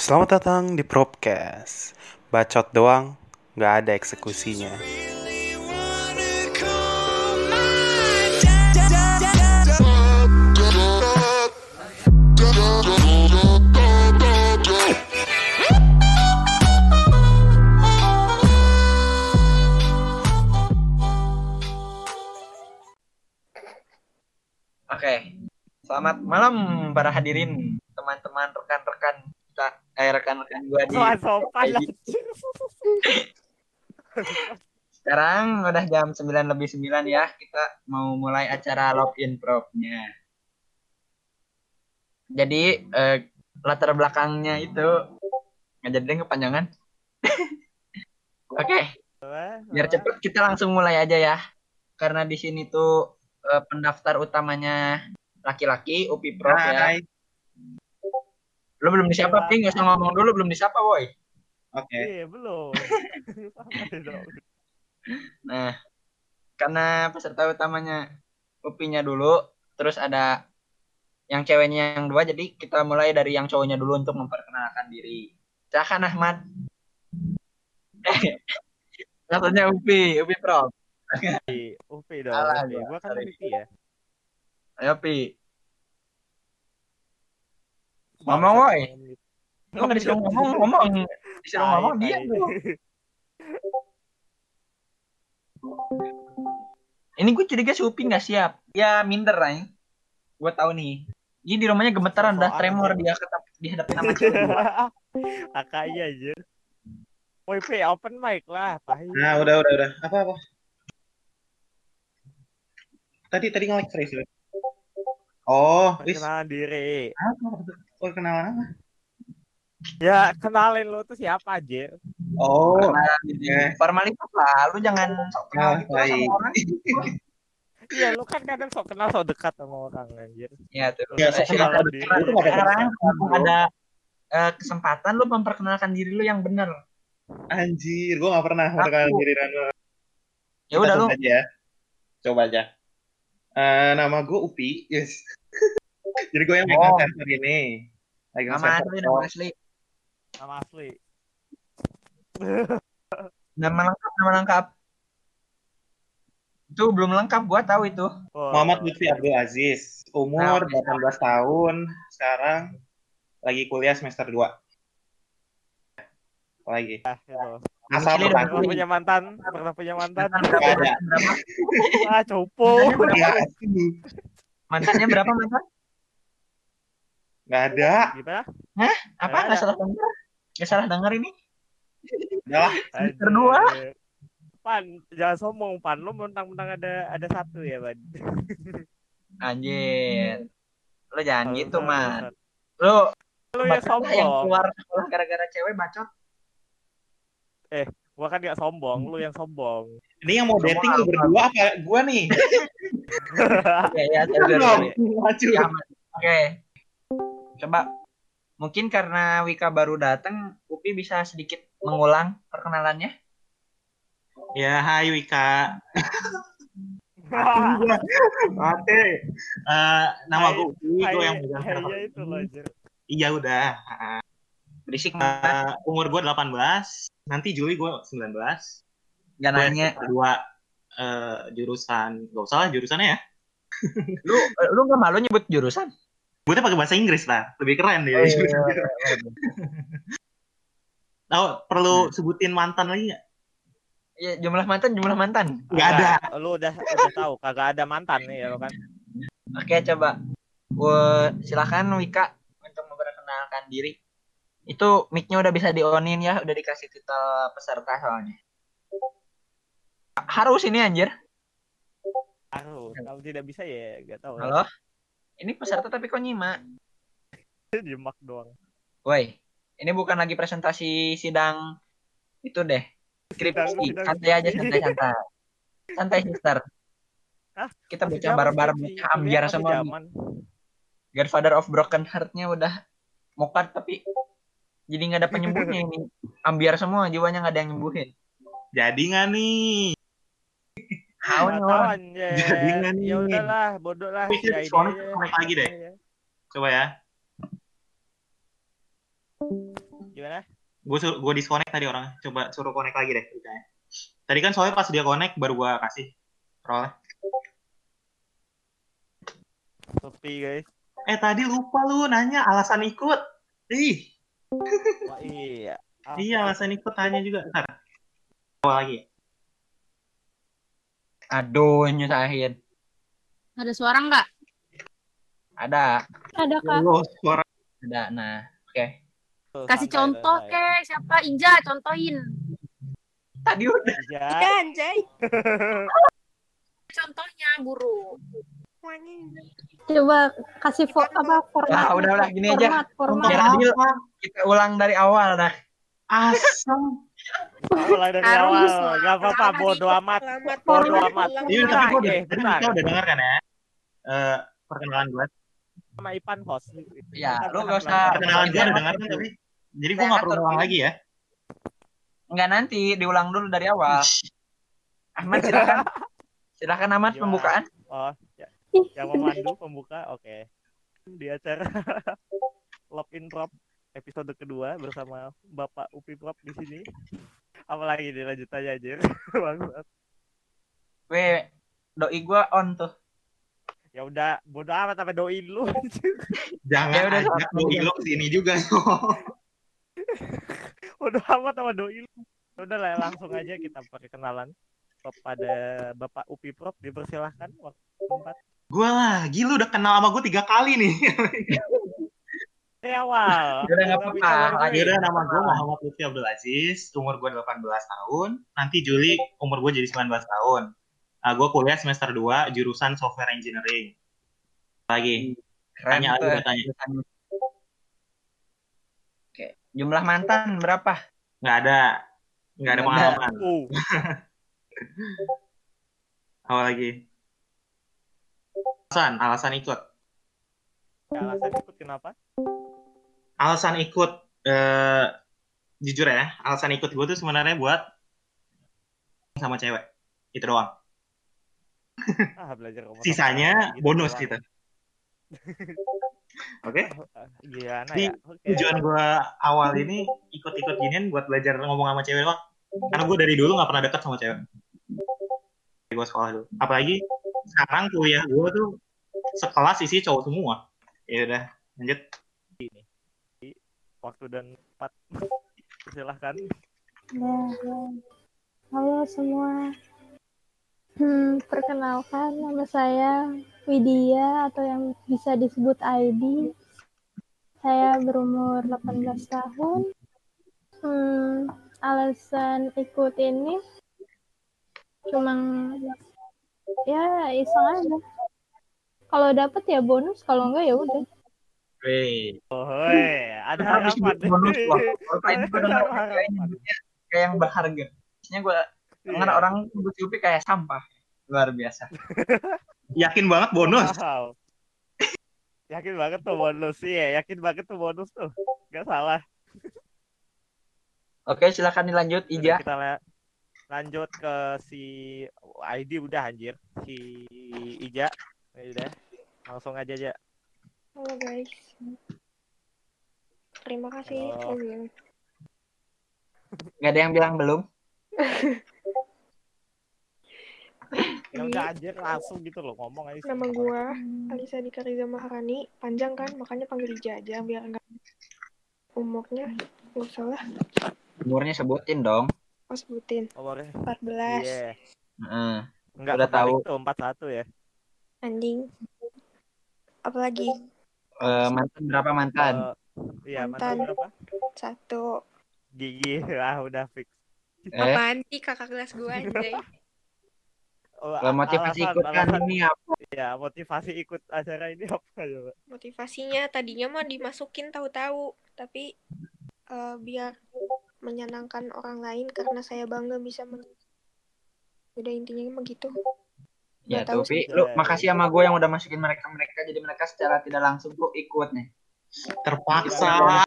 Selamat datang di Propcast. Bacot doang, nggak ada eksekusinya. Oke, selamat malam para hadirin, teman-teman, rekan-rekan eh rekan-rekan gua di. Soal sopan. Sekarang udah jam 9 lebih 9 ya, kita mau mulai acara login prof-nya. Jadi eh, latar belakangnya itu nggak jadi kepanjangan. Oke, biar cepet kita langsung mulai aja ya. Karena di sini tuh eh, pendaftar utamanya laki-laki UPI Prof ya. Lu belum disapa, Pi. Nggak usah ngomong dulu, belum disapa, boy. Oke. Iya, belum. Nah, karena peserta utamanya UPI-nya dulu, terus ada yang ceweknya yang dua, jadi kita mulai dari yang cowoknya dulu untuk memperkenalkan diri. Silakan Ahmad. Eh, katanya UPI, UPI Prof. Di UPI dong. Salah UPI. gua, kan. UPI ya. Ayo, Pi. Ngomong, woy. Lu nggak disuruh ngomong, ngomong. Disuruh ngomong, dia dong. Ini gue curiga si Upi nggak siap. Ya minder, Ray. Gue tahu nih. Ini di rumahnya gemetaran, dah tremor dia ketap dihadapin sama cewek. Kakak iya aja. Woi, open mic lah. Tai. Nah, udah udah udah. Apa apa? Tadi tadi serius lu. Oh, wis. Kenalan diri. Apa? Oh, kenalan apa? Ya, kenalin lu tuh siapa aja. Oh, Nah, Formalitas lah, lu jangan sok kenal gitu lah sama orang. Iya, lu kan kadang sok kenal sok dekat sama orang anjir. Ya tuh. Ya, sok kenal sok dekat itu ada ada eh, kesempatan lu memperkenalkan diri lu yang benar. anjir, gua nggak pernah perkenalan diri Rano. Ya udah lu. Coba aja. Coba aja. Eh, nama gue Upi, yes. Jadi gue yang megang Oh. server ini. Megang Nama server asli, nama asli. Nama asli. Nama lengkap, nama lengkap. Itu belum lengkap, gua tahu itu. Oh, Muhammad Lutfi Abdul Aziz, umur Nah, 18 tahun, sekarang lagi kuliah semester 2. Lagi. ah, itu. Asal Pernah punya mantan, pernah punya mantan. Mantan Nggak ada. Ah. Nggak Mantannya berapa mantan? Nggak ada. Gimana? Apa? Nggak Nggak ada. salah dengar? Nggak salah dengar ini? Udah lah. Semester dua. Anjir. Pan, jangan sombong, Pan. Lu mentang-mentang ada ada satu ya, Pan. Anjir. Lo jangan Kalau gitu, man. Lo Lu yang lah yang sombong. keluar sekolah gara-gara cewek bacot. Gua kan gak sombong, lu yang sombong. Ini yang mau Kamu dating lu apa? berdua apa gua nih? Iya, iya. Iya. Oke. Coba mungkin karena Wika baru datang, Upi bisa sedikit mengulang perkenalannya. Ya, hai Wika. Oke. Eh, nama Hai- gue Upi, gue yang megang server. Iya itu loh, anjir. Iya udah. Berisik Eh, umur gue 18, nanti Juli gue 19. Gak Gue nanya. kedua eh, jurusan, gak usah lah jurusannya ya. Lu lu gak malu nyebut jurusan? Gue tuh pakai bahasa Inggris lah, lebih keren deh. Oh, iya, iya, iya. Tahu perlu sebutin mantan lagi nggak? Iya, jumlah mantan, jumlah mantan. Nggak ada. Lu udah udah tahu kagak ada mantan nih ya lo kan. Oke, coba. Gua silakan Wika untuk memperkenalkan diri. Itu mic-nya udah bisa di-onin ya, udah dikasih titel peserta soalnya. Harus ini anjir. Harus. Kalau tidak bisa ya gak tahu. Halo? Ini peserta tapi kok nyimak? Jemak doang. Woi, ini bukan lagi presentasi sidang itu deh. Skripsi, santai aja, santai-santai. Santai, sister. Hah? Kita zaman barbar, Kuliah ambiar semua. Godfather of Broken Heart-nya udah mokat tapi jadi nggak ada penyembuhnya ini. Ambiar semua, jiwanya nggak ada yang nyembuhin. Jadi nggak nih? Tahu nih Nggak tahu orang. anjir. Jadi nggak nih? Ya udahlah, bodoh lah. Mikir Ya, ini suara connect lagi deh. Coba ya. Gimana? Gue gue disconnect tadi orang. Coba suruh connect lagi deh. ceritanya. Tadi kan soalnya pas dia connect baru gue kasih. Roll. Sepi guys. Eh tadi lupa lu nanya alasan ikut. Ih, Wah, iya. Iya alasan ikut tanya juga. Ntar. Awal lagi. Aduh, nyusahin. Ada suara nggak? Ada, Ada kak. Lo suara ada. Nah, oke. tuh, Kasih santai, contoh ke siapa? Inja, contohin. Tadi udah. Iya. Anjay. Contohnya guru. Coba kasih fo apa format. Ah, udah, udah, gini aja. format, format. Kita ulang dari awal dah. asem. Mulai dari Harus awal. lah. Gak apa-apa, bodo amat. Selamat Bodo amat. Iya, tapi gue udah, kita udah dengar kan ya? Eh, perkenalan gue. Sama Ipan host. Ya, lu gak usah-. Perkenalan gue udah dengar kan tapi. Jadi gue nggak perlu ulang lagi ya. Enggak nanti, diulang dulu dari awal. Ahmad silakan. Silakan Ahmad pembukaan. Oh, ya. Yang memandu pembuka, oke. Di acara Love in Prop episode kedua bersama Bapak Upi Prop di sini. Apalagi nih lanjut aja aja. Bangsat. Weh, doi gua on tuh. ya udah, bodo amat sampai doain lu. Jangan Ya udah, ajak doi lo ke sini juga. bodo amat sama doain lu. Ya Udah lah, langsung aja kita perkenalan kepada Bapak Upi Prop dipersilahkan waktu tempat gue lagi lu udah kenal sama gue tiga kali nih. dari awal. Udah, apa-apa. Lagi Yaudah nama gue Muhammad Lutfi Abdul Aziz, umur gue 18 tahun. Nanti Juli umur gue jadi 19 tahun. Nah, gue kuliah semester 2 jurusan software engineering. Lagi. Keren Tanya aja, tanya. Oke, jumlah mantan berapa? Nggak ada. Nggak ada Nggak ada. pengalaman. Uh, Apa lagi? Alasan, alasan ikut. ya, alasan ikut kenapa? Alasan ikut, eh, jujur ya, alasan ikut gue tuh sebenarnya buat sama cewek. Itu doang. Ah, belajar. Sisanya Gitu bonus doang. gitu. Oke? Ah, Gimana Di- ya? Tujuan gue awal ini ikut-ikut ginian buat belajar ngomong sama cewek doang. Karena gue dari dulu nggak pernah deket sama cewek. Gue sekolah dulu. Apalagi sekarang kuliah gue tuh sekelas isi cowok semua. Ya udah, lanjut. Waktu dan tempat. Silahkan. Nah, halo semua. Hmm, perkenalkan nama saya Widya atau yang bisa disebut ID. Saya berumur 18 tahun. Hmm, alasan ikut ini cuma ya iseng aja. Kalau dapet ya bonus, kalau enggak ya udah. Weh. Oh, ada harapan. duit bonus loh. Kalau duitnya kayak yang berharga. Biasanya gue denger Iya. orang nyebut Yupi kayak sampah. Luar biasa. Yakin banget bonus. Wow. Yakin banget tuh bonus sih ya, yakin banget tuh bonus tuh. Gak salah. Oke, silakan dilanjut Ija. Kita la- lanjut ke si ID udah anjir. Si Ija. Udah. Langsung aja aja. Halo guys. Terima kasih. Halo. Hmm. Gak ada yang bilang belum. Ya udah anjir langsung gitu loh ngomong aja. Nama gua Alisa Dika Riza Maharani. Panjang kan, makanya panggil Ija aja biar enggak umurnya nggak usah lah. Umurnya sebutin dong. Oh sebutin Nomornya. 14 Iya. Heeh. Enggak Udah tahu. tuh 41 ya. anjing. Apalagi Eh, mantan berapa mantan? Eh, Iya, mantan Mantan. berapa? satu. Gigi lah udah fix. Eh, Apaan sih kakak kelas gue anjay? Oh, kalau motivasi alasan- ikut kan alasan- ini apa? Ya, motivasi ikut acara ini apa coba? Motivasinya tadinya mah dimasukin tahu-tahu, tapi eh, biar menyenangkan orang lain karena saya bangga bisa men udah intinya mah gitu. Ya Nggak tahu tuh, Pi. sih. Lu makasih sama gue yang udah masukin mereka-mereka. Jadi mereka secara tidak langsung tuh ikut nih. Terpaksa.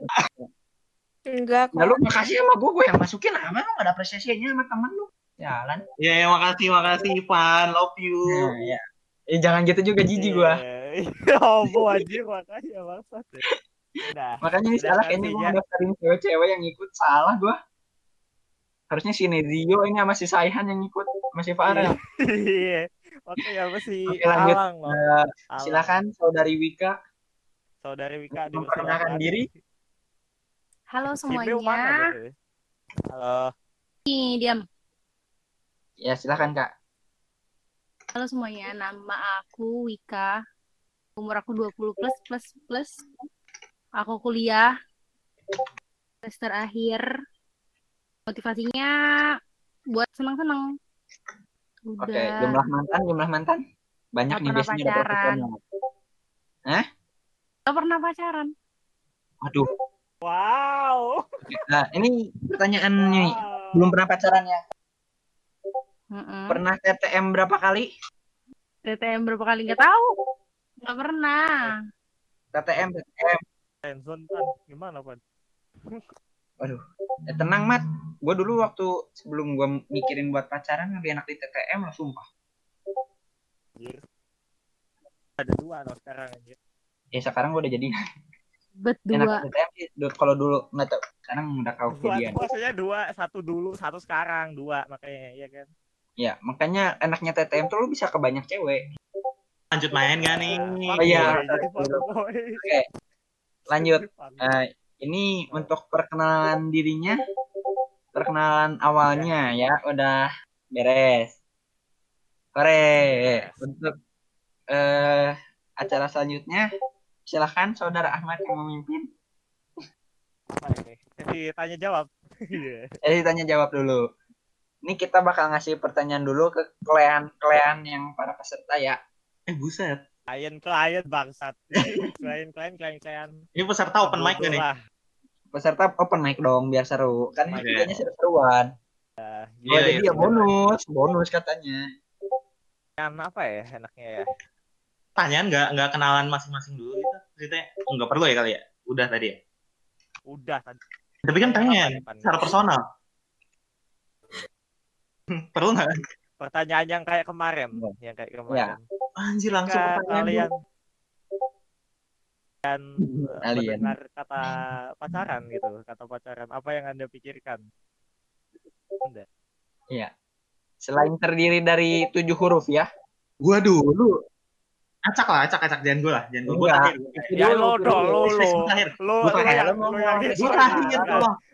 Enggak Ya kok. lu makasih sama gue, gue yang masukin. Apa lu gak ada apresiasinya sama temen lu? Jalan. Ya, ya makasih, makasih Ivan. Love you. Nah, ya. Eh, jangan gitu juga jijik gue. Iya, oh, bu anjir ya. Udah. Makanya ini salah kayaknya gue daftarin cewek-cewek yang ikut salah gue. Harusnya si Nezio ini sama si Saihan yang ikut, masih Farel. Iya. Oke, ya masih Oke, lanjut. Alang loh. Eh, Alang. silakan saudari Wika. Saudari Wika Memperkenalkan dipersilakan. diri. Halo mana semuanya. gitu? Halo. Nih, diam. Ya silakan kak. Halo semuanya, nama aku Wika. Umur aku 20 plus plus plus. Aku kuliah semester akhir. Motivasinya buat senang-senang. Udah. Oke, jumlah mantan, jumlah mantan. Banyak Nggak nih pernah biasanya dapat pacaran. teleponnya. Gak pernah pacaran. Waduh. Wow. Nah, ini pertanyaannya nih. Wow. Belum pernah pacaran ya? Mm-mm. Pernah TTM berapa kali? TTM berapa kali nggak tahu. Gak pernah. TTM, TTM. Tenzon kan gimana Pan? Eh, tenang, Mat. Gue dulu waktu sebelum gue mikirin buat pacaran lebih enak di TTM lah, sumpah. Anjir. Ada dua loh sekarang anjir. Ya sekarang gue udah jadi Bet enak TTM sih. Kalau dulu nggak tahu. Sekarang udah kau Dua, kuliah. maksudnya dua, satu dulu, satu sekarang, dua makanya ya kan. Ya, makanya enaknya TTM tuh lu bisa ke banyak cewek. Lanjut main gak nih? Oh, iya. Fuckboy, jadi fuckboy. Oke, lanjut. Fuckboy. Ini untuk perkenalan dirinya, perkenalan awalnya ya udah beres. Kore, untuk eh acara selanjutnya silakan saudara Ahmad yang memimpin. Jadi tanya jawab. Iya. Jadi tanya jawab dulu. Ini kita bakal ngasih pertanyaan dulu ke klien-klien yang para peserta ya. Eh buset. Klien-klien bangsat. Klien-klien, klien-klien. Ini peserta open mic gak nih? Peserta open mic dong biar seru. Kan ini videonya seru-seruan. Iya, Oh, jadi iya. ya bonus, bonus katanya. Yang apa ya enaknya ya? Pertanyaan nggak nggak kenalan masing-masing dulu gitu. Ceritanya oh, nggak perlu ya kali ya? Udah tadi ya. Udah tadi. Tapi kan Tanya Pan? secara personal. perlu nggak? Pertanyaan yang kayak kemarin, Iya. yang kayak kemarin. Anjir langsung pertanyaan. kalian dan Kalian. mendengar kata pacaran gitu, kata pacaran, apa yang anda pikirkan? Anda. Selain terdiri dari tujuh huruf ya. Gua dulu. Acak lah, acak, acak. Jangan gue lah. Jangan gue. Ya lo dong, lo lo, lo Gua lo yang Lo lo yang Sekarang. terakhir,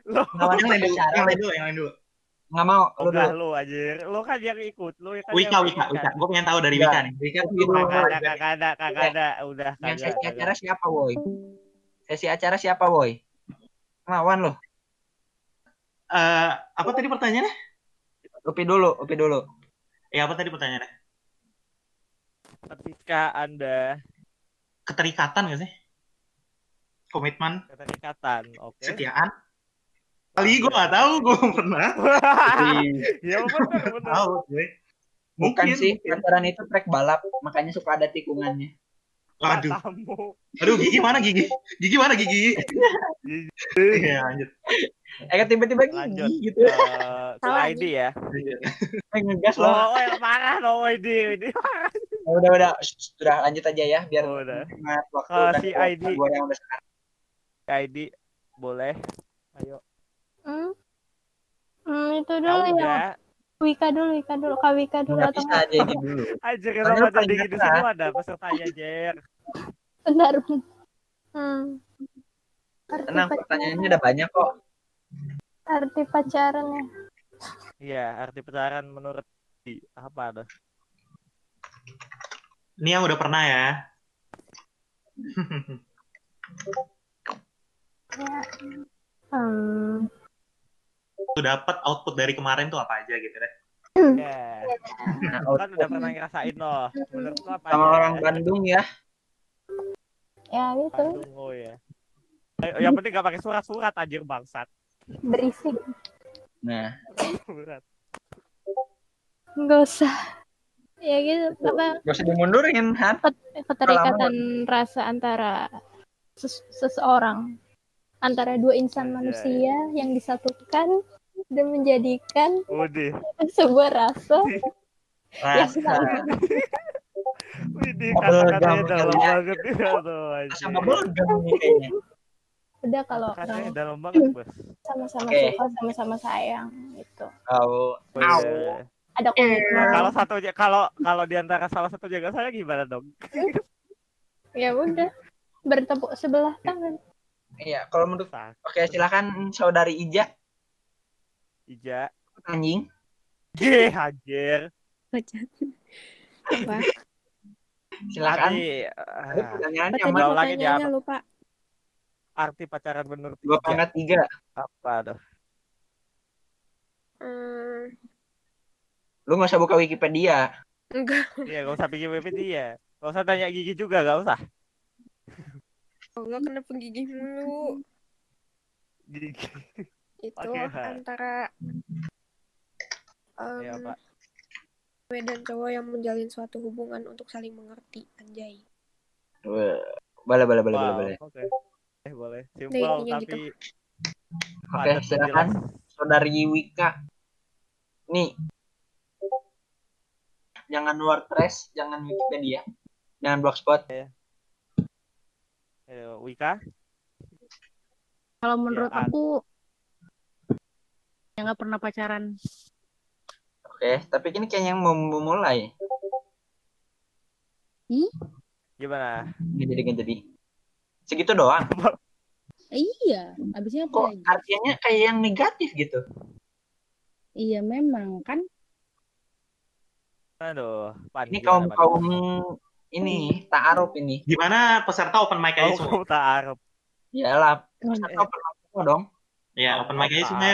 lo Lawan Yang lain yang dulu, yang lain dulu. Nggak mau, lu udah dulu. lo aja, lo kan yang ikut, lo kan Wika, yang Wika, ikut Wika. kan. Gue pengen tahu dari. Wika nih. Wika tuh gimana? Kagak ada, kagak ada, kagak ada, udah Yang kagak. sesi acara siapa, Boy? Sesi acara siapa, Boy? Lawan lo. Eh, apa tadi pertanyaannya? Upi dulu, Upi dulu. Ya apa tadi pertanyaannya? Ketika anda Keterikatan gak sih? Komitmen, keterikatan, oke. kesetiaan. Kali gue gak tahu, gue pernah. Ya benar, benar. Tahu gue. Bukan Mungkin. sih, pacaran itu track balap, makanya suka ada tikungannya. Waduh. Tamu. Aduh, gigi mana gigi? Gigi mana gigi? Iya, lanjut. Eh kan tiba-tiba Lanjut. gigi gitu. Eh, ke Salah, ID ya. Eh, ngegas lo. Oh, oh, parah lo ID ini. Ya udah udah sudah lanjut aja ya biar Oh, udah. hemat waktu Kalau si ID. gua yang udah sekarang. ID boleh. Ayo. Hmm? Hmm, itu Ya dulu ya. udah. Wika dulu, Wika dulu. Kak Wika dulu Nggak atau bisa aja ini dulu. Aja Soalnya kenapa paling jadi di dekat. semua ada pesertanya Jer. bentar. Hmm. Arti, Tenang pacaran, pertanyaannya udah banyak kok. arti pacaran ya. Iya, arti pacaran menurut di apa ada? Ini yang udah pernah ya. Ya. Hmm. Lu dapat output dari kemarin tuh apa aja gitu deh. Ya, Nah, kan udah pernah ngerasain loh. Menurut lu apa sama orang Bandung ya. Ya gitu, Bandung oh ya. Eh, Yang penting gak pakai surat-surat anjir bangsat. berisik. Nah, Surat. Enggak usah. Ya gitu, apa gak usah dimundurin, Han. keterikatan rasa antara ses- seseorang antara dua insan Iya, manusia yang disatukan dan menjadikan Udah. sebuah rasa yang Rasa. sama. Widih kata-katanya dalam banget ya tuh nih kayaknya. Udah kalau orang dalam banget, Bos. sama-sama Oke. suka, sama-sama sayang gitu. Oh, Au. Ada Nah, komitmen. kalau satu kalau kalau di antara salah satu jaga saya gimana dong? Ya udah. Bertepuk sebelah tangan. Iya. Kalau menurut, oke silakan saudari Ija, Ija. anjing. Gih, anjir. Apa? Silakan. Tadi Ada ah, pertanyaan Apa pertanyaannya apa? lupa? arti pacaran menurut Dua Ija. pangkat tiga. Apa tuh? Hmm, Lu nggak usah buka Wikipedia. enggak. Iya, gak usah pikir dia. Gak usah tanya gigi juga, gak usah. Oh, enggak kena penggigih mulu. Gigi. Itu Ha. antara Ya, em, Pak. cewek dan cowok yang menjalin suatu hubungan untuk saling mengerti. Anjay. Boleh, boleh, boleh, boleh, Wow, boleh. Oke. Eh, boleh. Nah, Simpel intinya tapi gitu. Oke, dan silakan saudari Wika. Nih. Jangan WordPress, jangan Wikipedia, jangan Blogspot. Eh, Wika, Kalau menurut Ya, aku yang nggak pernah pacaran. Oke, tapi ini kayaknya yang mau memulai. gimana? Nggak jadi, nggak jadi. Segitu doang. Iya, abisnya apa Kok lagi? artinya kayak yang negatif gitu. Iya memang kan Aduh, Pan, Ini kaum kaum ini ta'aruf ini. Gimana peserta open mic aja Oh, semua? tak Arab. Iyalah, Oh, peserta open mic semua dong. Ya, open mic aja semua.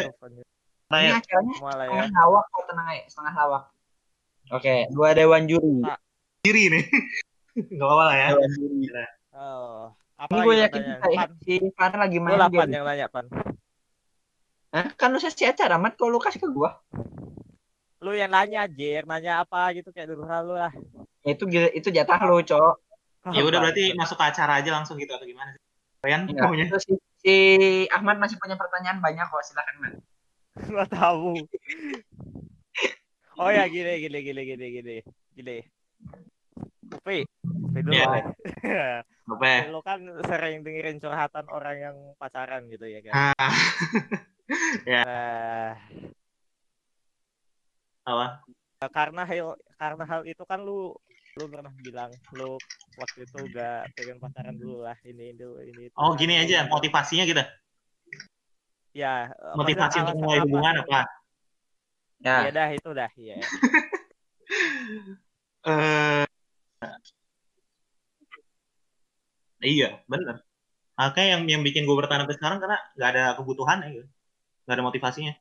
Ini acaranya Semua lah ya. setengah lawak kok tenang aja, setengah lawak. Oke, dua dewan juri. Diri nih. Gak apa-apa lah ya. Dewan juri. Oh, apa Ini gue yakin kayak Pan, si Pan lagi lu main lah Pan game. yang nanya, Pan. Hah? Kan lu sesi acara, Mat. Kok lu kasih ke gua? Lu yang nanya, Jer. Nanya apa gitu kayak dulu lu lah. Ya, itu itu jatah lu, Cok. Ya udah berarti masuk ke acara aja langsung gitu atau gimana sih? Kalian Ya, maunya? itu si, si Ahmad masih punya pertanyaan banyak kok. Silakan, Mat. Gak tahu. Oh ya gini gini gini gini gini gini. Upi, Upi dulu Ya. deh. Apa ya? Lu kan sering dengerin curhatan orang yang pacaran gitu ya kan. Ah, Nah, apa? karena hal karena hal itu kan lu lu pernah bilang lu waktu itu gak pengen pacaran dulu lah ini dulu ini itu. Oh gini aja motivasinya gitu. Ya, Motivasi untuk mulai hubungan apa? Ya. Ya dah itu dah ya. Eh Iya, bener. Makanya yang yang bikin gue bertahan sampai sekarang karena nggak ada kebutuhan ya, gitu. nggak ada motivasinya.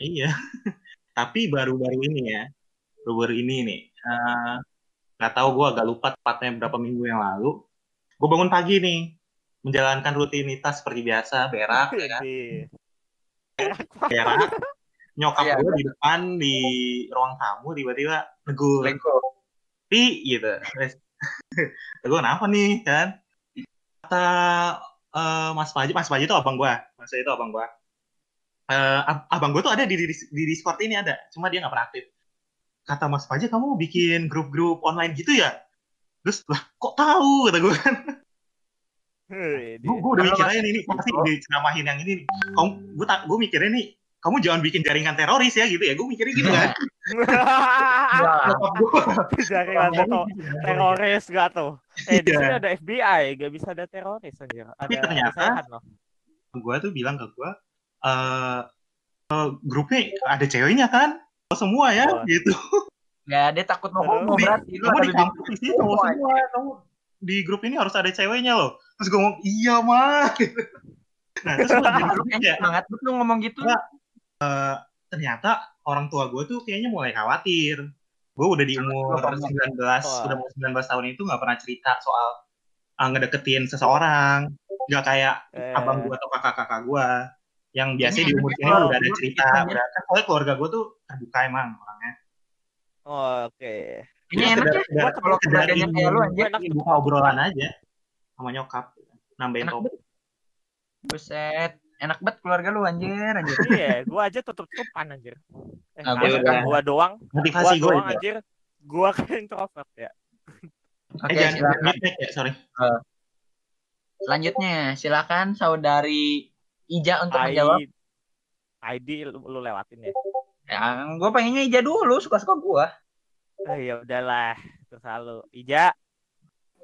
Iya. Tapi baru-baru ini ya, baru-baru ini nih, eh, nggak tahu gue agak lupa tepatnya berapa minggu yang lalu. Gue bangun pagi nih, menjalankan rutinitas seperti biasa, berak, ya kan? Jadi, berak. Nyokap Iya. gue di depan di ruang tamu tiba-tiba negur. Pi gitu. Gue kenapa nih kan? Kata eh, Mas Paji, Mas Paji itu abang gue, Mas Paji itu abang gue. Eh, ab- abang gue tuh ada di, di, di Discord ini ada, cuma dia nggak pernah aktif. Kata Mas Paji, kamu bikin grup-grup online gitu ya? Terus lah, kok tahu kata gue kan? Gue udah Halo, mikir Mas. aja nih, ini pasti diceramahin yang ini. nih. Kamu, gue tak, gue mikirnya nih, kamu jangan bikin jaringan teroris ya gitu ya. Gue mikirnya gitu kan. Jaringan teroris gak tuh? Eh di Iya. sini ada FBI, gak bisa ada teroris anjir. Tapi Ada ternyata- gue tuh bilang ke gue, eh eh, grupnya ada ceweknya kan? Oh, semua ya, Oh. gitu. Ya, dia takut mau homo berarti. Lu Kamu di kampus di sini cowok semua. kamu di grup ini harus ada ceweknya loh. Terus gue ngomong, iya mah. Nah, terus gue jadi kayaknya kayak, semangat betul ngomong gitu. Enggak. ternyata orang tua gue tuh kayaknya mulai khawatir. Gue udah di umur Wah. 19, Wah. udah mau 19 tahun itu nggak pernah cerita soal uh, ngedeketin seseorang. Nggak kayak Eh, abang gue atau kakak-kakak gue yang biasanya Ini di umur anaknya sini kalau udah ada dulu cerita. Udah, kan soalnya keluarga gue tuh terbuka emang orangnya. oh, Oke. Ini Cuma enak ya. Kalau keluarganya kayak lu anjir. Enak buka obrolan aja sama nyokap. Nambahin Enak topik. Buset. Enak banget keluarga lu anjir, anjir. Iya, gua aja tutup-tutupan anjir. Eh, Nah, gua kan gua doang, gua Motivasi gue doang anjir. Gua kan introvert ya. Eh, Oke, jangan silakan. ya, sorry. Selanjutnya, silakan saudari Ija untuk menjawab. ID, ID lu, lu lewatin ya. Ya, gue pengennya Ija dulu, suka-suka gue. Oh, ya udahlah, terus selalu. Ija,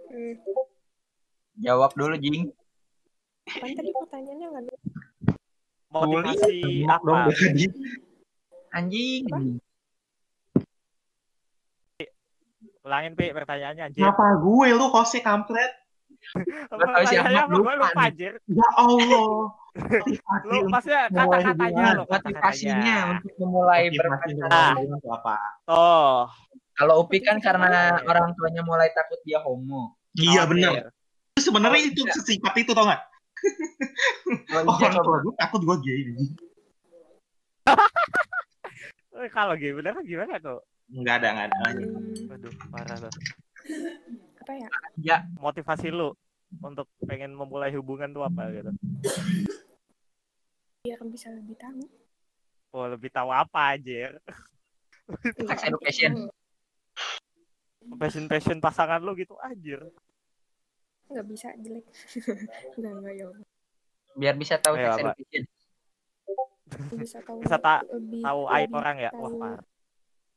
Hmm. Jawab dulu, Jing. Apaan tadi pertanyaannya nggak ada? motivasi dong apa? jadi. Anjing. Ulangin Pi pertanyaannya anjir. Kenapa gue lu hostnya kampret? Gak tahu sih, Pertanyaannya Ahmad, apa? Gue lupa lupa nih. anjir. Ya Allah. Lu maksudnya kata-katanya lo, Motivasinya untuk memulai berpacaran. apa? Oh, Kalau Upi kan karena Iya. orang tuanya mulai takut dia homo. Iya. Itu Sebenarnya Oh, itu iya. sesingkat itu tau gak? Oh, Ija orang tua gue takut gue gay. Eh, kalau gitu bener gimana tuh? Enggak ada, enggak ada. Aduh, parah tuh. Apa ya? Ya, Motivasi lu untuk pengen memulai hubungan tuh apa gitu? Biar bisa lebih tahu. Oh, lebih tahu apa aja sex education. passion passion pasangan lu gitu anjir. Nggak bisa jelek. Nggak, nggak ya. Allah. Biar bisa tahu Ayo, sex education. Bisa tahu. Bisa tak lebih, tahu aib orang ya? Wah, tahu- parah.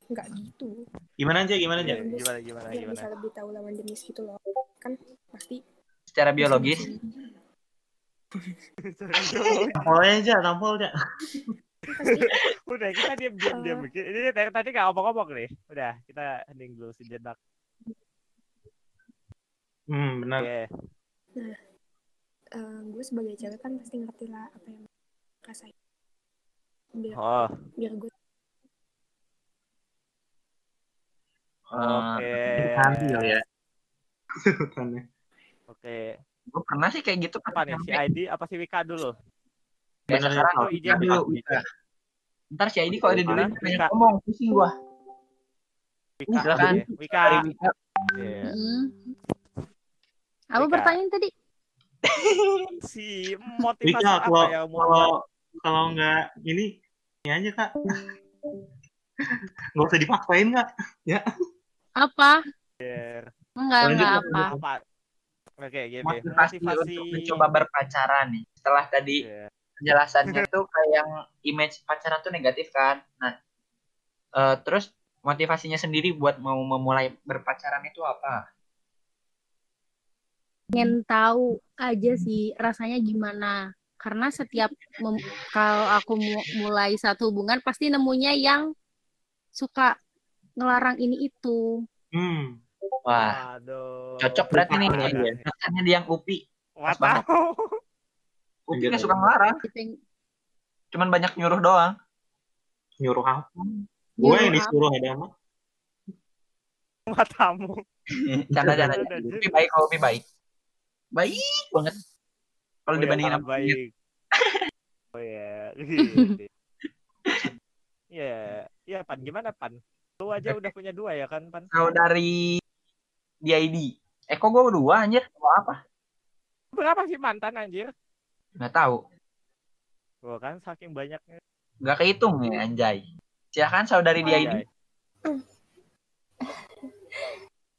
Nggak gitu. Gimana aja, gimana aja? Iya, Gimana gimana Biar gimana? bisa lebih tahu lawan jenis gitu loh. Kan pasti. Secara biologis. Tampolnya aja, tampol aja. Pasti. Udah kita diam diam diam bikin. Ini dari tadi nggak ngomong-ngomong nih. Udah kita hening dulu sejenak. Hmm, benar. Oke. eh, gue sebagai cewek kan pasti ngerti lah apa yang rasain. Biar, Oh, biar gue oke. Nanti ya. Oke. Gue pernah sih kayak gitu. Apa nih? Si ID apa si Wika dulu? Ya, Bener, sekarang Wika Ija dulu. Wika. Ntar si ID kalau ada dulu Mana? banyak ngomong. Pusing gua. Wika. Silakan. Wika. Wika. Iya. Hmm. Apa pertanyaan tadi? Si motivasi Wika, apa kalau yang mau kalau kalau nggak ini ini aja kak. Nggak usah dipaksain kak. Apa? Enggak, Lanjut, enggak apa. apa? Oke, gini. Motivasi, untuk mencoba berpacaran nih. Setelah tadi Iya. penjelasannya tuh kayak yang image pacaran tuh negatif kan. Nah, eh, terus motivasinya sendiri buat mau memulai berpacaran itu apa? Pengen tahu aja sih rasanya gimana. Karena setiap mem- kalau aku mu- mulai satu hubungan pasti nemunya yang suka ngelarang ini itu. Hmm. Wah, Aduh. cocok berarti nih. Iya. Rasanya dia yang Upi. Wah, tahu. Upi nggak suka ngelarang, cuman banyak nyuruh doang. Nyuruh apa? Gue yang apa? disuruh ada mah. Matamu. Canda canda. Upi baik, kalau Upi baik. Baik banget. Kalau Oh, ya, dibandingin sama baik. Oh ya. Gitu. Iya, iya Pan, gimana Pan? Lu aja udah punya dua ya kan Pan? Saudari DID. Eh kok gue dua anjir? Mau apa? Berapa sih mantan anjir? Nggak tahu. Gua kan saking banyaknya. Nggak kehitung ya anjay. Silakan saudari DID.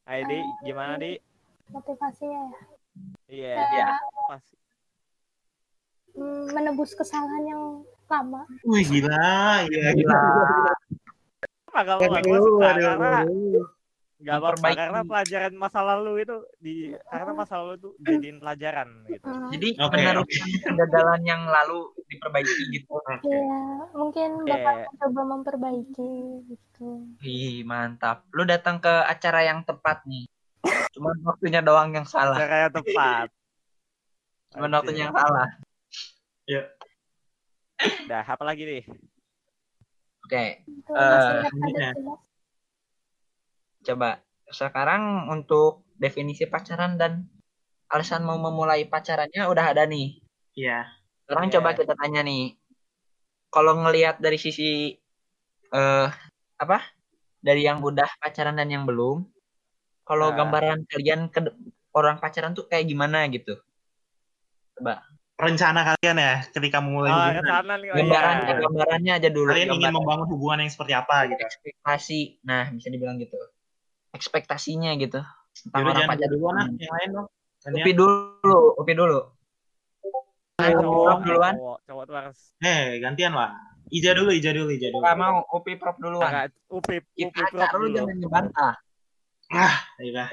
ID gimana di? Motivasinya ya. Iya, Iya. pas. Hmm, menebus kesalahan yang lama. Wih gila, gila, gila. Gila. Apa kalau gua suka karena Gak apa-apa Memperbaiki. karena pelajaran masa lalu itu di karena masa lalu itu jadiin pelajaran gitu. Hmm, Jadi Oke, meneruskan kegagalan yang lalu diperbaiki gitu. Iya, mungkin Oke. bakal coba memperbaiki gitu. Ih, mantap. Lu datang ke acara yang tepat nih. Cuman waktunya doang yang salah. Cara yang tepat. Cuman waktunya yang salah. Dah, apa lagi nih? Oke, Eh, ada selanjutnya. jelas. coba sekarang untuk definisi pacaran dan alasan mau memulai pacarannya udah ada nih. Iya. Sekarang Iya. coba kita tanya nih. Kalau ngelihat dari sisi eh apa? Dari yang udah pacaran dan yang belum. Kalau Nah. gambaran kalian ke orang pacaran tuh kayak gimana gitu? Coba Rencana kalian ya ketika memulai Oh, hubungan. gambarannya, iya. gambarannya aja dulu. Kalian ingin membangun hubungan yang seperti apa gitu. ekspektasi. Nah, bisa dibilang gitu. Ekspektasinya gitu. Tentang Yaudah orang jangan pacaran. dulu anak, yang lain dong. Upi dulu, Upi dulu. Upi cowok, prop duluan. cowok, cowok tuh harus Eh, gantian lah. Ija dulu, Ija dulu, Ija dulu. Gak mau, Upi prop duluan. Agak upi prop lu dulu. jangan dibantah. Ah, iya.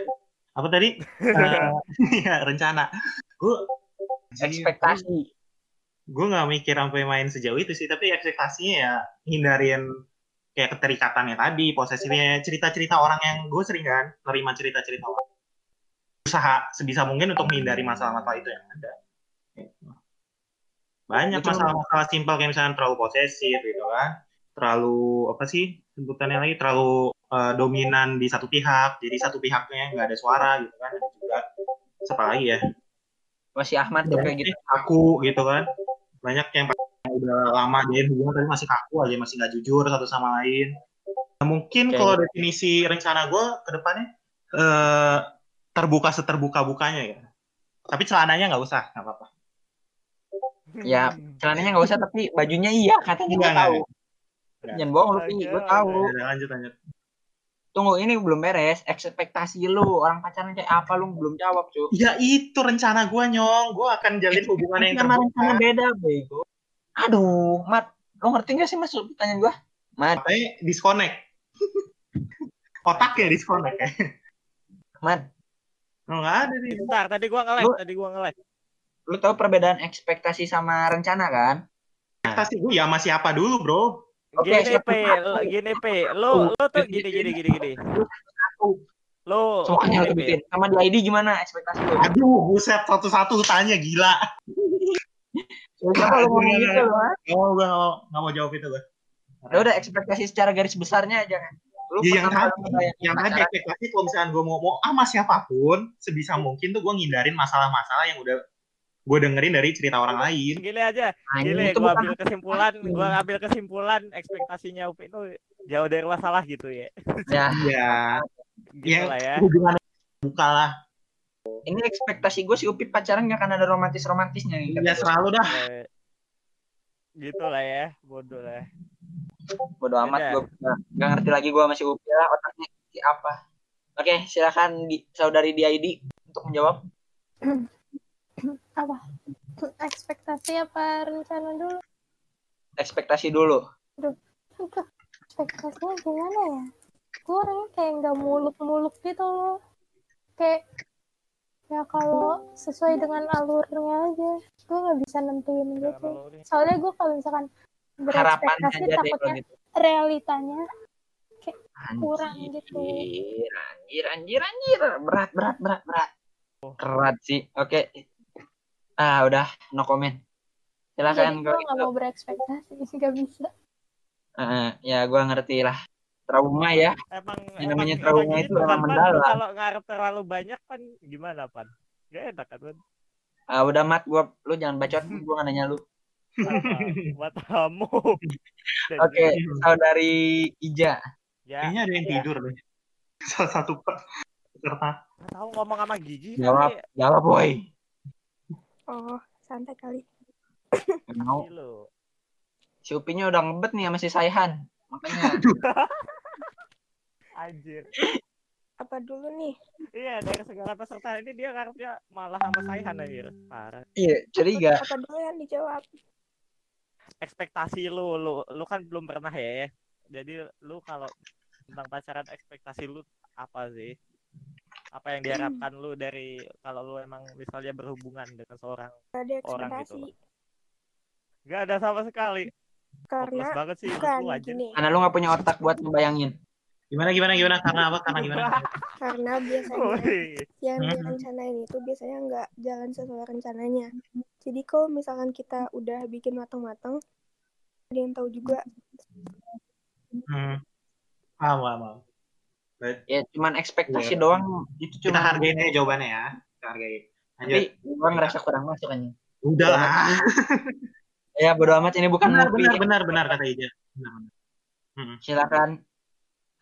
Apa tadi? Eh, Iya, rencana. Gue Ekspektasi. gue nggak mikir sampai main sejauh itu sih tapi ekspektasinya ya hindarin kayak keterikatannya tadi posesifnya. Cerita-cerita orang yang gue sering kan nerima cerita-cerita orang. Usaha sebisa mungkin untuk menghindari masalah-masalah itu yang ada. Banyak masalah-masalah simpel kayak misalnya terlalu posesif gitu kan. Terlalu apa sih sebutannya lagi? Terlalu eh, dominan di satu pihak jadi satu pihaknya nggak ada suara gitu kan ada juga. Siapa lagi ya Masih Ahmad tuh kayak gitu. kaku gitu kan banyak yang udah lama dia hubungan tapi masih kaku aja masih nggak jujur satu sama lain Nah, mungkin Oke. kalau definisi rencana gue ke depannya eh, terbuka seterbuka bukanya ya tapi celananya nggak usah nggak apa-apa Ya, celananya nggak usah tapi bajunya iya katanya gue Enggak, tahu. Jangan bohong lu, gue tahu. Ya udah, lanjut lanjut Tunggu, ini belum beres. Ekspektasi lu, orang pacaran kayak apa lu belum jawab, cu. ya itu rencana gue nyong gue akan jalin hubungan yang Sama terbuka rencana beda, bego. Aduh, Mat. Lu ngerti gak sih maksud pertanyaan gua? Mat, Makanya disconnect otaknya disconnect ya Mat. oh, nggak ada nih Bentar, tadi gua nge-lag, Lu- tadi gua nge-lag. Lu tahu perbedaan ekspektasi sama rencana kan? ekspektasi gue ya sama siapa dulu bro Oke, Gini, siap. P, lu- gini, P. Lu, lu tuh gini, gini, gini, gini. Lu, Semuanya lu gini, P. sebutin. Sama di ID gimana ekspektasi lu? aduh buset satu-satu tanya gila Siapa lu ngomong Aduh, gitu, Mat? Oh, gue nggak mau, nggak mau jawab itu gue. Ya udah ekspektasi secara garis besarnya aja kan. Lu Ya, yang tadi, yang tadi ekspektasi kalau misalkan gue mau mau sama siapa pun, sebisa mungkin tuh gue ngindarin masalah-masalah yang udah gue dengerin dari cerita orang lain. Gini aja, gua bukan ambil kesimpulan, gua ambil kesimpulan ekspektasinya Upi itu jauh dari masalah gitu ya. ya. Ya, Gitu ya lah ya. hubungan buka lah. Ini ekspektasi gue si Upit pacaran gak akan ada romantis-romantisnya nih. Ya selalu dah. Eh, Gitu lah ya, bodoh lah. Bodo amat gue gak, ngerti lagi gue masih Upit lah otaknya apa. Oke, silakan di, saudari di ID untuk menjawab. apa ekspektasi apa rencana dulu Ekspektasi dulu. Aduh, ekspektasinya gimana ya gue orangnya kayak nggak muluk-muluk gitu loh kayak ya kalau sesuai dengan alurnya aja gue nggak bisa nentuin gitu soalnya gue kalau misalkan Harapannya berekspektasi takutnya gitu. realitanya kurang gitu Anjir, anjir, anjir, anjir. Berat, berat, berat, berat. Berat sih. Oke. Ah, udah. No comment. jadi Silakan gue nggak gitu. mau berekspektasi nggak bisa Eh, ya, gue ngerti lah. Trauma ya. Emang Yang namanya emang- trauma emang itu gitu emang. Lu mendalam. Kalau ngarep terlalu banyak kan gimana, Pan? Gak enak kan, Pan? Ah, udah mat, gua lu jangan bacot, gua nggak nanya lu. Buat kamu. Oke, saudari Ija. Ya, Kayaknya ada yang ya. tidur deh. Salah satu pe- peserta. Tahu ngomong sama Gigi Jawab, jawab boy. Oh, santai kali. Mau. Si Upinya udah ngebet nih sama si Saihan. Makanya Anjir. Apa dulu nih? Iya, dari segala peserta ini dia ngarepnya malah sama Saihan anjir. Parah. iya, curiga. Apa dulu yang dijawab? Ekspektasi lu, lu, lu kan belum pernah ya. Jadi lu kalau tentang pacaran ekspektasi lu apa sih? Apa yang diharapkan lu dari kalau lu emang misalnya berhubungan dengan seorang Gak ada orang gitu. Gak ada sama sekali. Karena Hopeless banget sih bukan lu gini. Karena lu nggak punya otak buat ngebayangin. Gimana gimana gimana karena apa? Karena gimana? Karena biasanya Woi. yang Hmm. direncanain itu biasanya nggak jalan sesuai rencananya. Jadi kalau misalkan kita udah bikin matang-matang, ada yang tahu juga. Hmm. Paham, paham. Baik, Ya cuman ekspektasi Iya. doang itu Kita cuma hargain aja jawabannya ya. Kita hargain. Lanjut. tapi gua ngerasa kurang masuk kan. Udah lah. Ya bodo amat ini bukan Benar, movie. benar, benar, benar kata Ija. Benar, benar. Hmm. Silakan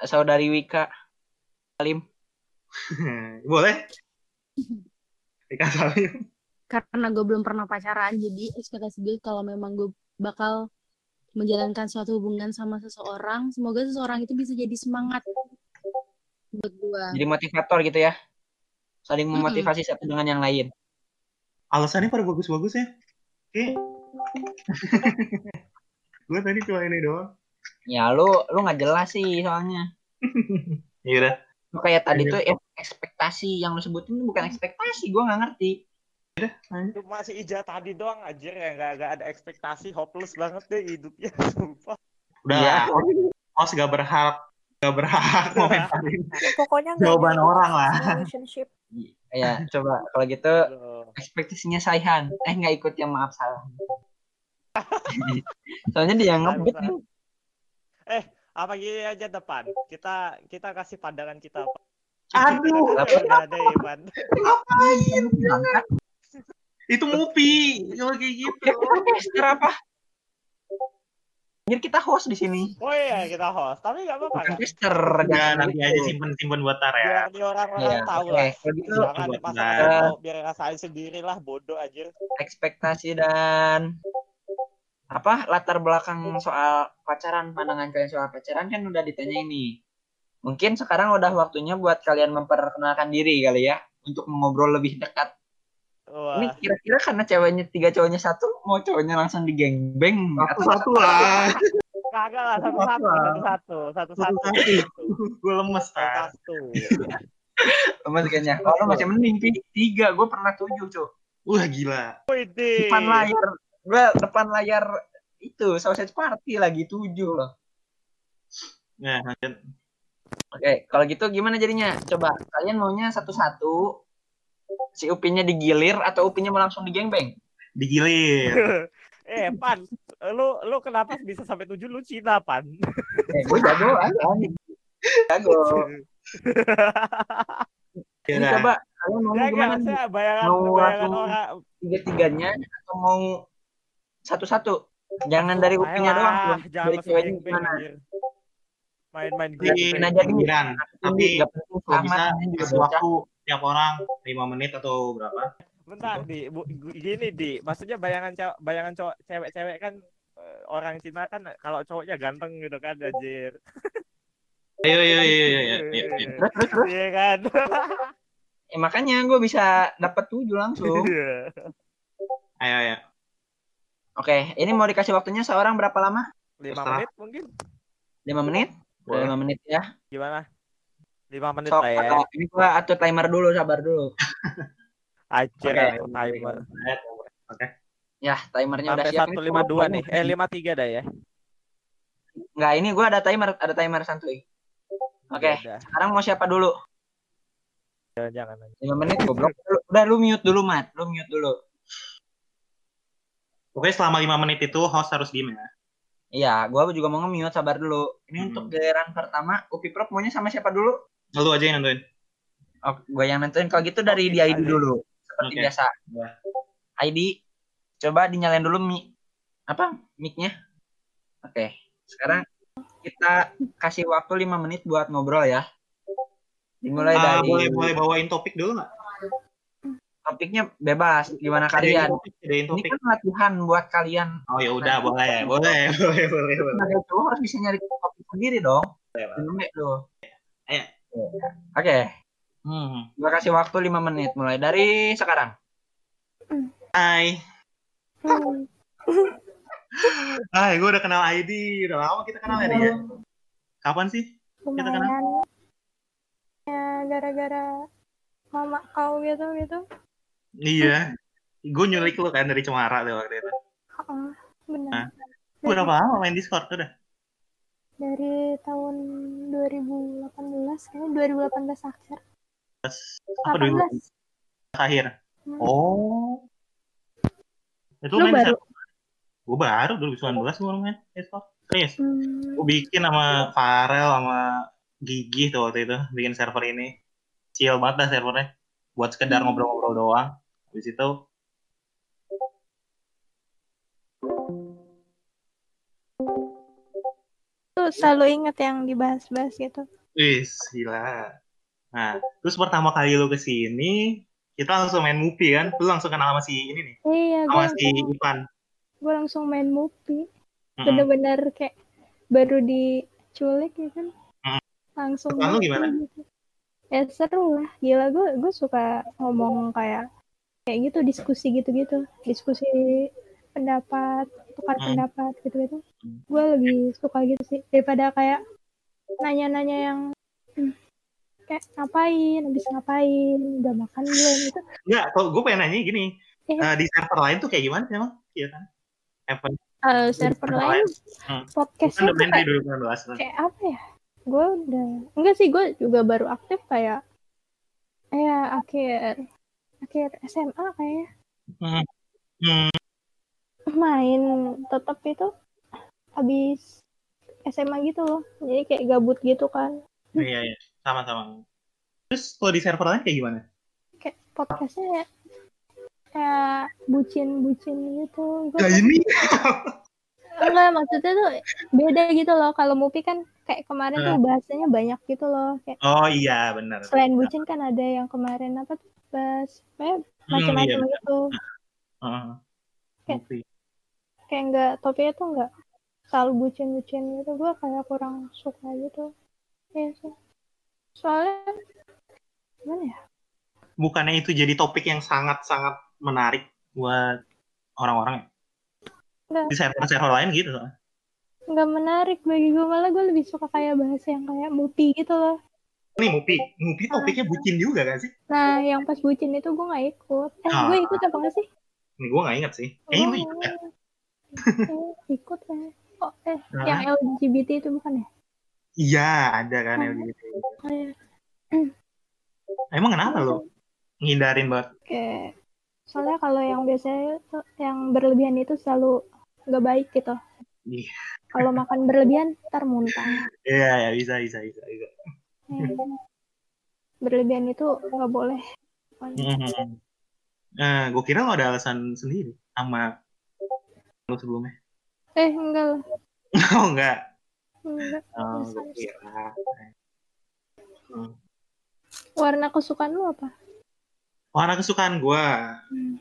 saudari Wika. Salim. Boleh? Dika Salim. karena gue belum pernah pacaran jadi ekspektasi gue kalau memang gue bakal menjalankan suatu hubungan sama seseorang semoga seseorang itu bisa jadi semangat buat gue Jadi motivator gitu ya. saling memotivasi satu dengan yang lain. Alasannya pada bagus-bagus ya. Oke. gue tadi cuma ini doang. Ya lu lu nggak jelas sih soalnya. Iya udah. Lu kayak tadi tuh em- ekspektasi yang lu sebutin itu bukan ekspektasi, gua nggak ngerti. Itu masih ija tadi doang anjir ya nggak nggak ada ekspektasi hopeless banget deh hidupnya sumpah. Udah. Iya. Host gak berhak gak berhak komentarin Pokoknya jawaban orang lah. relationship. Ya, coba kalau gitu ekspektasinya Saihan. Eh nggak ikut ya maaf salah. Soalnya dia yang ngebut nih. Apa gini aja depan kita kita kasih pandangan kita apa? Aduh, Udah ada Ivan. Itu mupi. Kalau kayak gitu. Ya, kita caster apa? Anjir kita host di sini. Oh iya kita host tapi nggak apa-apa Bukan kan? caster. Ya, jangan nanti aja simpen-simpen buat tar ya. Biar orang-orang Iya, tahu oke. lah. Kalau gitu Jangan dipasang nah. tahu biar rasain sendiri lah bodoh aja. ekspektasi dan apa latar belakang soal pacaran pandangan kalian soal pacaran kan udah ditanya ini mungkin sekarang udah waktunya buat kalian memperkenalkan diri kali ya untuk mengobrol lebih dekat ini Wah. kira-kira karena ceweknya tiga cowoknya satu mau cowoknya langsung digengbeng atau Satu-satu lah. Kagak lah satu-satu satu-satu satu-satu. Satu-satu. Gue lemes tar. Satu. Mas kayaknya oh lo masih mending tiga gue pernah tujuh cuy Wah gila. Widih. depan layar gue depan layar itu sausage party lagi tujuh loh Nah. Oke, kalau gitu gimana jadinya? Coba kalian maunya satu-satu si Upinnya digilir atau Upinnya mau langsung digengbeng? Digilir. Eh, Pan, lu lu kenapa bisa sampai tujuh lu Cina, Pan? Eh, gue jago aja. Jago. Ini udah. coba kalian mau Ya gimana saya bayangan Mau bayangan orang. Tiga-tiganya atau mau satu-satu? Jangan dari Upinnya Ayolah, doang, belum. jangan dari ceweknya gimana? Main-main Di gangbang. Upin aja nih. giliran. Tapi Ini nggak penting kalau bisa juga waktu tiap orang 5 menit atau berapa? Bentar, di bu- gini di, maksudnya bayangan cowok, bayangan cowok cewek-cewek kan eh, orang Cina kan kalau cowoknya ganteng gitu kan anjir. Ayo, ayo, ayo, ayo, terus. Iya kan? Eh, makanya gue bisa dapat tujuh langsung. Iya. Ayo, ayo. Oke, ini mau dikasih waktunya seorang berapa lama? Lima menit mungkin? Lima menit? Boleh. lima menit ya. Gimana? Lima menit Sok, lah ya. atau ini gua atur timer dulu, sabar dulu. Anjir, Oke. timer. Oke. Ya, timernya udah Sampai siap. lima gua- dua nih. Eh lima tiga dah ya. Enggak, ini gua ada timer, ada timer santuy. Oke, Udah, sekarang mau siapa dulu? Jangan jangan. aja. 5 menit goblok. Udah lu mute dulu, Mat. Lu mute dulu. Pokoknya selama 5 menit itu host harus diem ya. Iya, gua juga mau nge-mute, sabar dulu. Ini Hmm. untuk giliran pertama, Upi Prop maunya sama siapa dulu? Lu aja yang nentuin. Oh, gua yang nentuin. Kalau gitu dari Oke, di ID dulu. Seperti Oke. biasa. ID, coba dinyalain dulu mic. Apa? Mic-nya? Oke. Sekarang kita kasih waktu 5 menit buat ngobrol ya. Dimulai Ah, dari boleh boleh bawain topik dulu nggak? topiknya bebas. Gimana kalian? topik, adain Ini topik. kan latihan buat kalian. Oh ya udah boleh, boleh, boleh, boleh, boleh. Sebagai cowok harus bisa nyari topik sendiri dong. Dulu lu. Ayo. Oke, Hmm. gua kasih waktu 5 menit mulai dari sekarang. Hai. Hmm. Hai, gue udah kenal ID. Udah lama kita kenal ya, dia. Kapan sih? Kita kenal. ya gara-gara mama kau gitu gitu Iya. Gue nyulik lu kan dari Cemara tuh waktu itu. Heeh, benar Hah? Udah berapa lama main Discord udah? Dari tahun 2018 kayaknya 2018 akhir Apa dulu 18 akhir? Hmm. Oh. Itu Lu main baru? Gue baru 2019 gue main Discord. Serius. Hmm, Gue bikin sama Farel sama Gigi tuh waktu itu bikin server ini. Chill banget dah servernya. Buat sekedar Hmm. ngobrol-ngobrol doang. Habis itu tuh selalu inget yang dibahas-bahas gitu Wih, gila. Nah, terus pertama kali lu ke sini, kita langsung main movie kan? Lu langsung kenal sama si ini nih, iya gue sama si langsung Ipan. gue langsung main movie bener-bener kayak baru diculik ya kan Mm. langsung Perasaan lu movie gimana? gitu. ya seru lah gila gue gue suka ngomong kayak kayak gitu diskusi gitu-gitu diskusi pendapat tukar Hmm. pendapat gitu-gitu gue lebih suka gitu sih daripada kayak nanya-nanya yang hmm, kayak ngapain habis ngapain udah makan belum itu Enggak, kalau gue pengen nanya gini. Iya. eh, di server lain tuh kayak gimana sih emang? Iya kan? Event eh, server lain Hmm. podcastnya Kan tuh kayak, 2019 kan? kayak apa ya gue udah enggak sih gue juga baru aktif kayak ya akhir akhir SMA kayaknya Hmm. Hmm. Main tetap itu habis SMA gitu loh jadi kayak gabut gitu kan Iya, iya. Sama-sama. Terus kalau di server lain kayak gimana? kayak podcastnya ya kayak bucin-bucin gitu Ya kayak- ini. enggak maksudnya tuh beda gitu loh kalau Mupi kan kayak kemarin tuh Hmm. bahasanya banyak gitu loh kayak Oh iya, benar. selain bucin kan ada yang kemarin apa tuh bahas kayak Hmm, macam-macam iya. gitu Heeh. Kayak-. Kayak enggak topiknya tuh enggak selalu bucin-bucin gitu gue kayak kurang suka gitu ya sih soalnya gimana ya Bukannya itu jadi topik yang sangat-sangat menarik buat orang-orang ya? Di server-server lain gitu soalnya. nggak menarik bagi gue malah gue lebih suka kayak bahas yang kayak Mupi gitu loh Nih Mupi, Mupi topiknya bucin juga kan sih? nah yang pas bucin itu gue nggak ikut eh Ah. gue ikut apa nggak sih Nih gue gak inget sih. Kayaknya lu ikut ya? Eh, ikut kan oh eh Nah. yang LGBT itu bukan ya Iya, ada kan. LGBT. oh, iya. Emang kenapa lo? Ngindarin banget. kayak soalnya kalau yang biasanya yang berlebihan itu selalu nggak baik gitu Iya. kalau makan berlebihan ntar muntah Iya, ya, bisa, bisa, bisa. bisa. Eh, berlebihan itu nggak boleh Hmm. Nah, gue kira lo ada alasan sendiri sama lo sebelumnya. eh enggak lah Oh, enggak. enggak Oh. Hmm. warna kesukaan lu apa Warna kesukaan gue Hmm.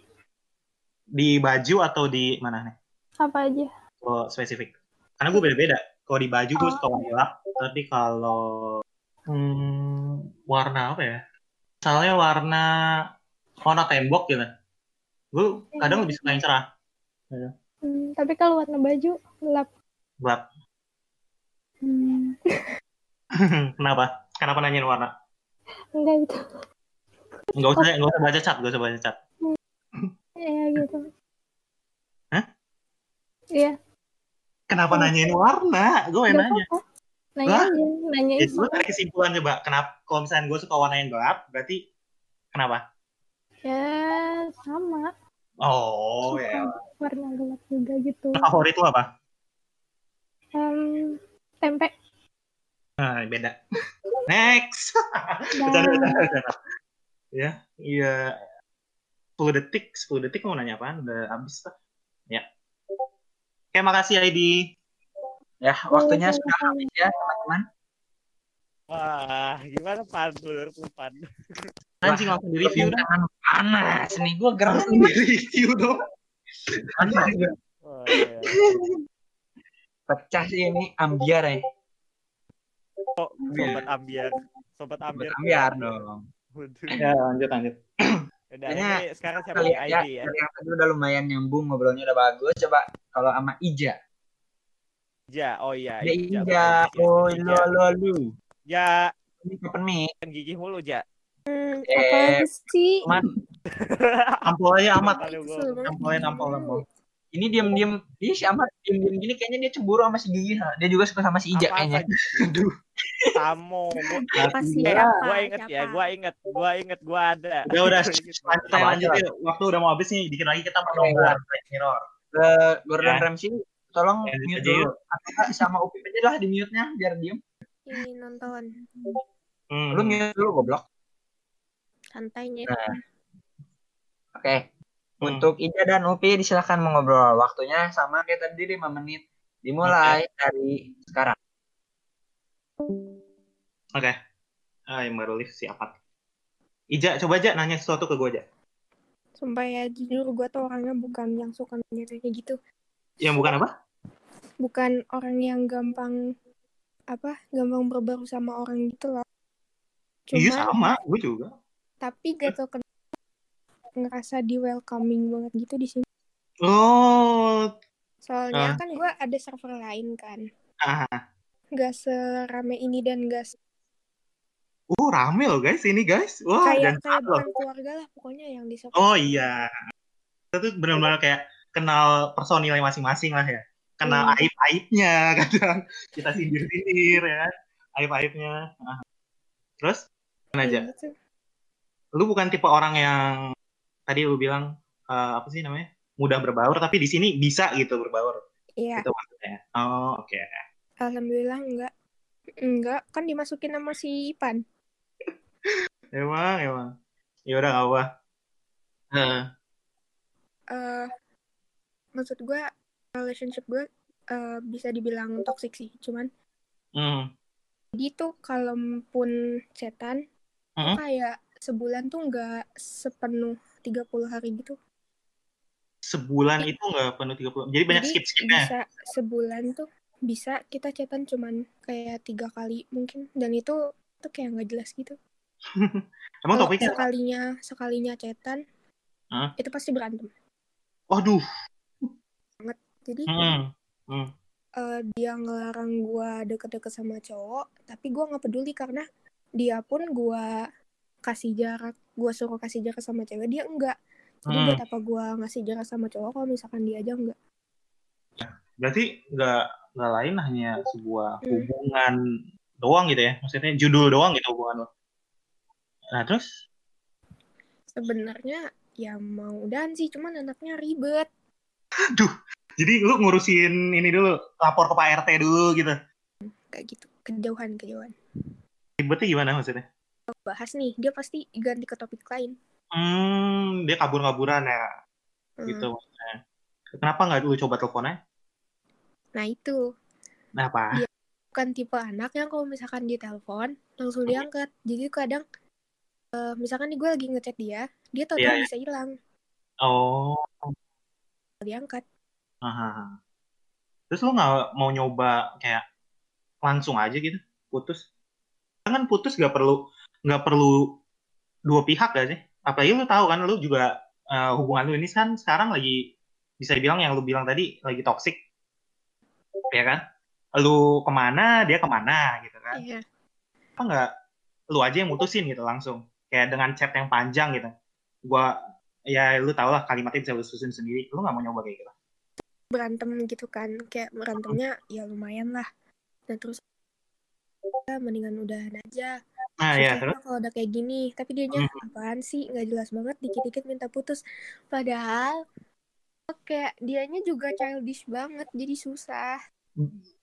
di baju atau di mana nih? apa aja Kalau spesifik. Karena gue beda-beda. Kalau di baju gue Oh. suka warna gelap, tapi kalau hmm, warna apa ya? Misalnya warna warna tembok gitu. Gue kadang lebih suka yang cerah. Hmm, tapi kalau warna baju gelap Gelap. hmm, Kenapa? Kenapa nanyain warna? enggak gitu Nggak usah, nggak usah baca cat, nggak usah baca cat. ya gitu Hah? iya Kenapa nanyain warna? Gue Nggak nanya. apa-apa. nanya aja nanya gue tarik kesimpulan coba. Kenapa? Kalau misalnya gue suka warna yang gelap, berarti kenapa? ya sama Oh, suka ya. Warna gelap juga gitu Favorit lo apa? Em, tempe Nah, beda. Next. dan Bercanda, bercanda, bercanda. Ya, iya. 10 detik, 10 detik mau nanya apaan? Udah habis lah. Ya. Oke, makasih ID. Ya, waktunya sudah habis ya, teman-teman. Wah, gimana pan dulur pan? Anjing langsung di review dah. Panas nih, gue geram Langsung di review dong. Oh, iya. Pecah sih ini ambiar ya. Oh, sobat ambiar. Sobat ambiar. Ambiar dong. Waduh. Ya, lanjut lanjut. Udah, Kayaknya ini sekarang siapa Kita nih lihat ya, ID ya? yang tadi udah lumayan nyambung, ngobrolnya udah bagus. Coba kalau sama Ija. Ja, oh iya. Ya Ija, Ija, oh Ija. lu lu lu. Ja, Ini kapan nih? kan gigi mulu Ja. Hmm, Eh, apa sih? man, Ampol aja amat. Kesel banget. Ampolin ampol ampol. ini diam-diam, dia si Ahmad diam-diam gini kayaknya dia cemburu sama si Gigi. ha. Dia juga suka sama si Ija Apa-apa, kayaknya. Aduh. Tamu. Gua, Apa sih? Apa? gua inget ya, gua inget, gua inget, gua ada. Udah udah. Lanjut aja, lanjut. Waktu udah mau habis nih. Dikit lagi kita mau nongol Black Mirror. Ke Gordon Ya. Ramsay, tolong Ya, mute aja dulu. yuk. Atau sama Upi aja lah di mute-nya biar diem. Ini nonton. Hmm. Lu mute dulu goblok. Santainya. Nah. Oke. Hmm. Untuk Ija dan Upi disilakan mengobrol. Waktunya sama kayak tadi 5 menit. Dimulai dari sekarang. Oke. Ah, yang baru lift siapa? Ija, coba aja nanya sesuatu ke gue aja. Sumpah ya, jujur gue tuh orangnya bukan yang suka nanya kayak gitu. Yang bukan apa? Bukan orang yang gampang apa gampang berbaru sama orang gitu loh. Iya sama, gue juga. Tapi gak tau kenapa ngerasa di welcoming banget gitu di sini. Oh, Soalnya Ah. kan gue ada server lain kan. ah, Gak serame ini dan gak se- uh rame loh guys ini guys. Wah, dan kayak kayak bukan keluarga lah pokoknya yang di server. Oh iya. Kita tuh benar-benar kayak kenal personilnya masing-masing lah ya. Kenal Hmm. aib-aibnya kadang. Kita sindir-sindir ya kan. Aib-aibnya. Nah. Terus, gimana aja? Kayak gitu. Lu bukan tipe orang yang tadi lu bilang eh, apa sih namanya? Mudah berbaur tapi di sini bisa gitu berbaur. Iya, Itu maksudnya. Oh, oke. alhamdulillah enggak. Enggak, kan dimasukin sama si Ipan. Emang, emang. Ya udah apa. Eh, eh maksud gue relationship gue eh, bisa dibilang toxic sih cuman hmm. jadi tuh kalaupun setan tuh Hmm. kayak sebulan tuh nggak sepenuh 30 hari gitu Sebulan itu nggak penuh 30. Jadi banyak skip-skipnya. bisa sebulan tuh bisa kita chatan cuman kayak tiga kali mungkin dan itu tuh kayak nggak jelas gitu Emang Kalau topiknya sekalinya sekalinya chatan Hah? itu pasti berantem Waduh. jadi Hmm. Hmm. eh, dia ngelarang gua deket-deket sama cowok tapi gua nggak peduli karena dia pun gua kasih jarak gua suruh kasih jarak sama cewek dia enggak jadi Hmm. buat apa gua ngasih jarak sama cowok kalau misalkan dia aja enggak Berarti nggak nggak lain hanya sebuah Hmm. hubungan doang gitu ya? Maksudnya judul doang gitu hubungan lo. Nah terus? sebenarnya ya mau dan sih cuman anaknya ribet Aduh. Jadi lu ngurusin ini dulu, lapor ke Pak RT dulu gitu. kayak gitu kejauhan kejauhan Ribetnya gimana maksudnya? Bahas nih dia pasti ganti ke topik lain Hmm, dia kabur-kaburan ya, Hmm. gitu maksudnya. Kenapa nggak lu coba teleponnya? nah itu Kenapa? Dia- bukan tipe anak yang kalau misalkan dia telepon langsung diangkat jadi kadang eh, misalkan nih gue lagi ngechat dia dia tahu-tahu Iya, iya. bisa hilang Oh, diangkat aha. Terus lu nggak mau nyoba kayak langsung aja gitu, putus? Kan putus nggak perlu nggak perlu dua pihak gak sih? Apalagi lu tahu kan, lu juga eh, hubungan lu ini kan sekarang lagi bisa dibilang yang lu bilang tadi lagi toxic, ya kan? Lu ke mana, dia ke mana gitu kan? iya Apa nggak lu aja yang mutusin gitu langsung, kayak dengan chat yang panjang gitu? Gua ya lu tau lah kalimatnya bisa lu susun sendiri, lu nggak mau nyoba kayak gitu? berantem gitu kan kayak berantemnya ya lumayan lah dan terus ya, mendingan udahan aja Nah ya terus? kalau udah kayak gini tapi dia nya apaan sih nggak jelas banget dikit-dikit minta putus padahal kayak dianya juga childish banget jadi susah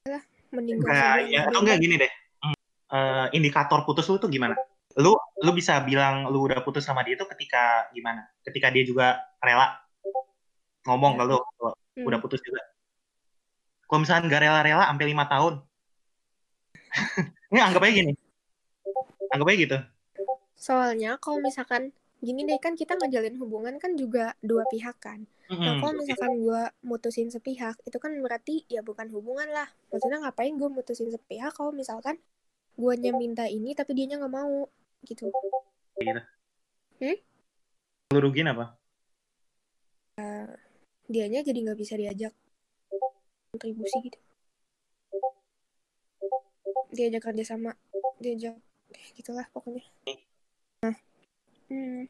lah mending gak bilang ya, atau enggak gini deh. Hmm, eh, indikator putus lu tuh gimana? Lu lu bisa bilang lu udah putus sama dia tuh ketika gimana? Ketika dia juga rela ngomong ke lu kalau Hmm. udah putus juga. Kalau misalnya nggak rela-rela sampai lima tahun. Ini anggap aja gini. Anggap aja gitu. soalnya kalau misalkan gini deh kan kita ngejalin hubungan kan juga dua pihak kan Nah, Mm-mm. kalau misalkan gue mutusin sepihak, itu kan berarti ya bukan hubungan lah. Maksudnya ngapain gue mutusin sepihak kalau misalkan gue minta ini tapi dianya nggak mau gitu. Gitu. Hmm? Lu rugiin apa? Dianya jadi nggak bisa diajak kontribusi gitu. Diajak kerja sama, diajak gitulah pokoknya. Nah, hmm,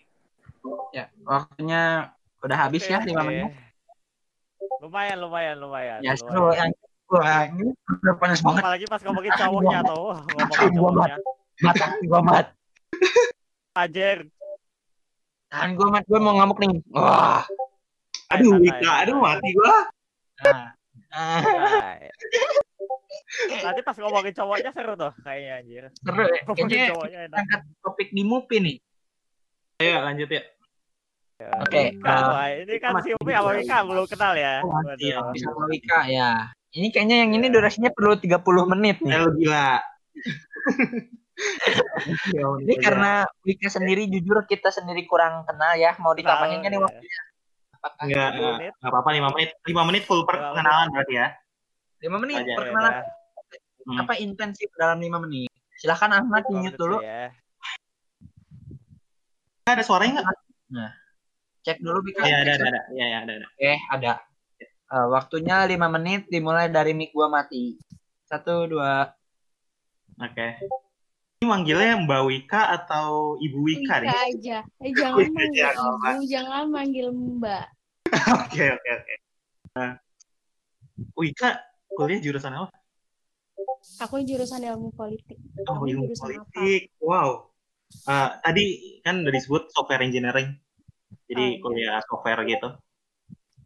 Ya, waktunya udah habis ya Oke, 5 oke. menit. Lumayan, lumayan, lumayan. Ya, seru yang ini udah panas banget. Apalagi pas ngomongin cowoknya tuh, ngomongin Gua cowoknya. mat, mat, gua mat. Ajer. Tahan gua mat, gua mau ngamuk nih. Wah. Aduh, Wika, aduh mati gua. Nah. Nanti pas ngomongin cowoknya seru tuh kayaknya anjir. seru ya. Kayaknya cowoknya enak. angkat topik di Mupi nih. Ayo lanjut ya. Oke, Wika, uh, wah, ini kan si Upi sama Wika belum kenal ya. Oh, iya. sama Wika ya. Ini kayaknya yang ini durasinya perlu 30 menit nih. Ya lu gila. Ini karena Wika sendiri jujur kita sendiri kurang kenal ya. Mau ditambahin nggak nih waktunya? Enggak, Lima menit. enggak apa-apa 5 menit. 5 menit full perkenalan berarti ya. 5 menit Aja, perkenalan Ya, Hmm. apa intensif dalam 5 menit? Silahkan Ahmad dua mute dulu. ya. Ada suaranya nggak? Nah, cek dulu Bika. Iya, ada, ada, ada. Iya, iya, ada, ada. Oke, ada. Eh, waktunya 5 menit dimulai dari mic gua mati. Satu, dua. Oke. Ini manggilnya Mbak Wika atau Ibu Wika nih? Wika aja. Eh, jangan Wika manggil aja, ibu, jangan manggil mbak. Oke, oke, oke. Nah, Wika kuliah jurusan apa? Aku jurusan ilmu politik. Oh, ilmu jurusan apa? politik. Wow. Eh, tadi kan udah disebut software engineering. Jadi Oh, iya. kuliah software gitu.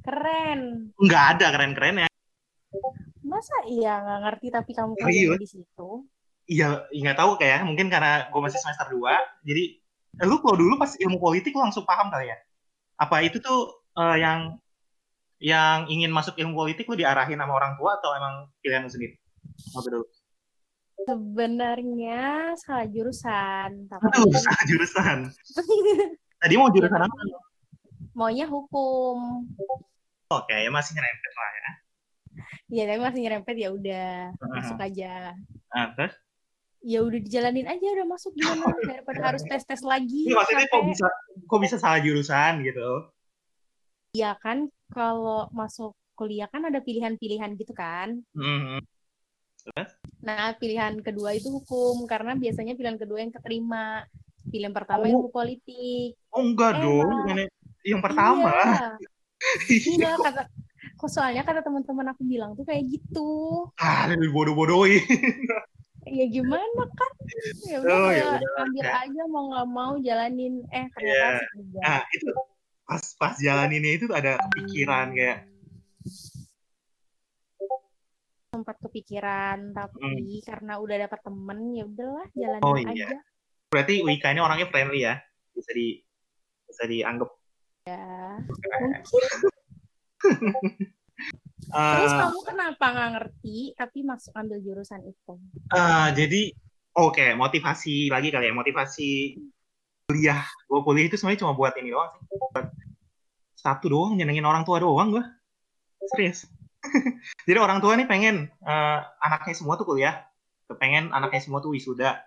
Keren. Nggak ada keren-keren ya. Masa iya nggak ngerti tapi kamu kuliah di situ? Iya, nggak tahu kayak mungkin karena gue masih semester 2. Jadi eh, lu kalau dulu pas ilmu politik lu langsung paham kali ya? Apa itu tuh eh, yang yang ingin masuk ilmu politik lu diarahin sama orang tua atau emang pilihan lu sendiri? Apa dulu? Sebenarnya salah jurusan, tapi Aduh, salah jurusan. Tadi mau jurusan apa? maunya hukum. Oke, ya masih nyerempet lah ya. Iya, tapi masih nyerempet ya udah Heeh. masuk aja. Terus? Ya udah dijalanin aja udah masuk gimana daripada harus tes-tes lagi. Ini maksudnya kok bisa kok bisa salah jurusan gitu? Iya kan kalau masuk kuliah kan ada pilihan-pilihan gitu kan. Mhm. Terus? Nah, pilihan kedua itu hukum karena biasanya pilihan kedua yang keterima. Pilihan pertama Oh. ilmu politik. Oh enggak Emang. dong, bukan yang pertama. Iya. Enggak kata kok soalnya kata teman-teman aku bilang tuh kayak gitu. ah, lebih bodoh-bodohin. Ya gimana kan? Ya udah Oh, ya ambil aja mau nggak mau jalanin. Eh ternyata Iya. juga. Nah, itu pas pas jalan ini itu ada kepikiran kayak Sempat kepikiran tapi karena udah dapat temen ya udahlah jalanin Hmm. Oh, iya. aja. berarti Wika ini orangnya friendly ya. Bisa di bisa dianggap Ya. Keren. Terus kamu kenapa nggak ngerti tapi masuk ambil jurusan itu? eh, jadi oke, motivasi lagi kali ya, motivasi kuliah. Gue kuliah itu sebenarnya cuma buat ini doang sih. Buat satu doang, nyenengin orang tua doang gue. Serius. Jadi orang tua nih pengen eh, anaknya semua tuh kuliah. Pengen anaknya semua tuh wisuda.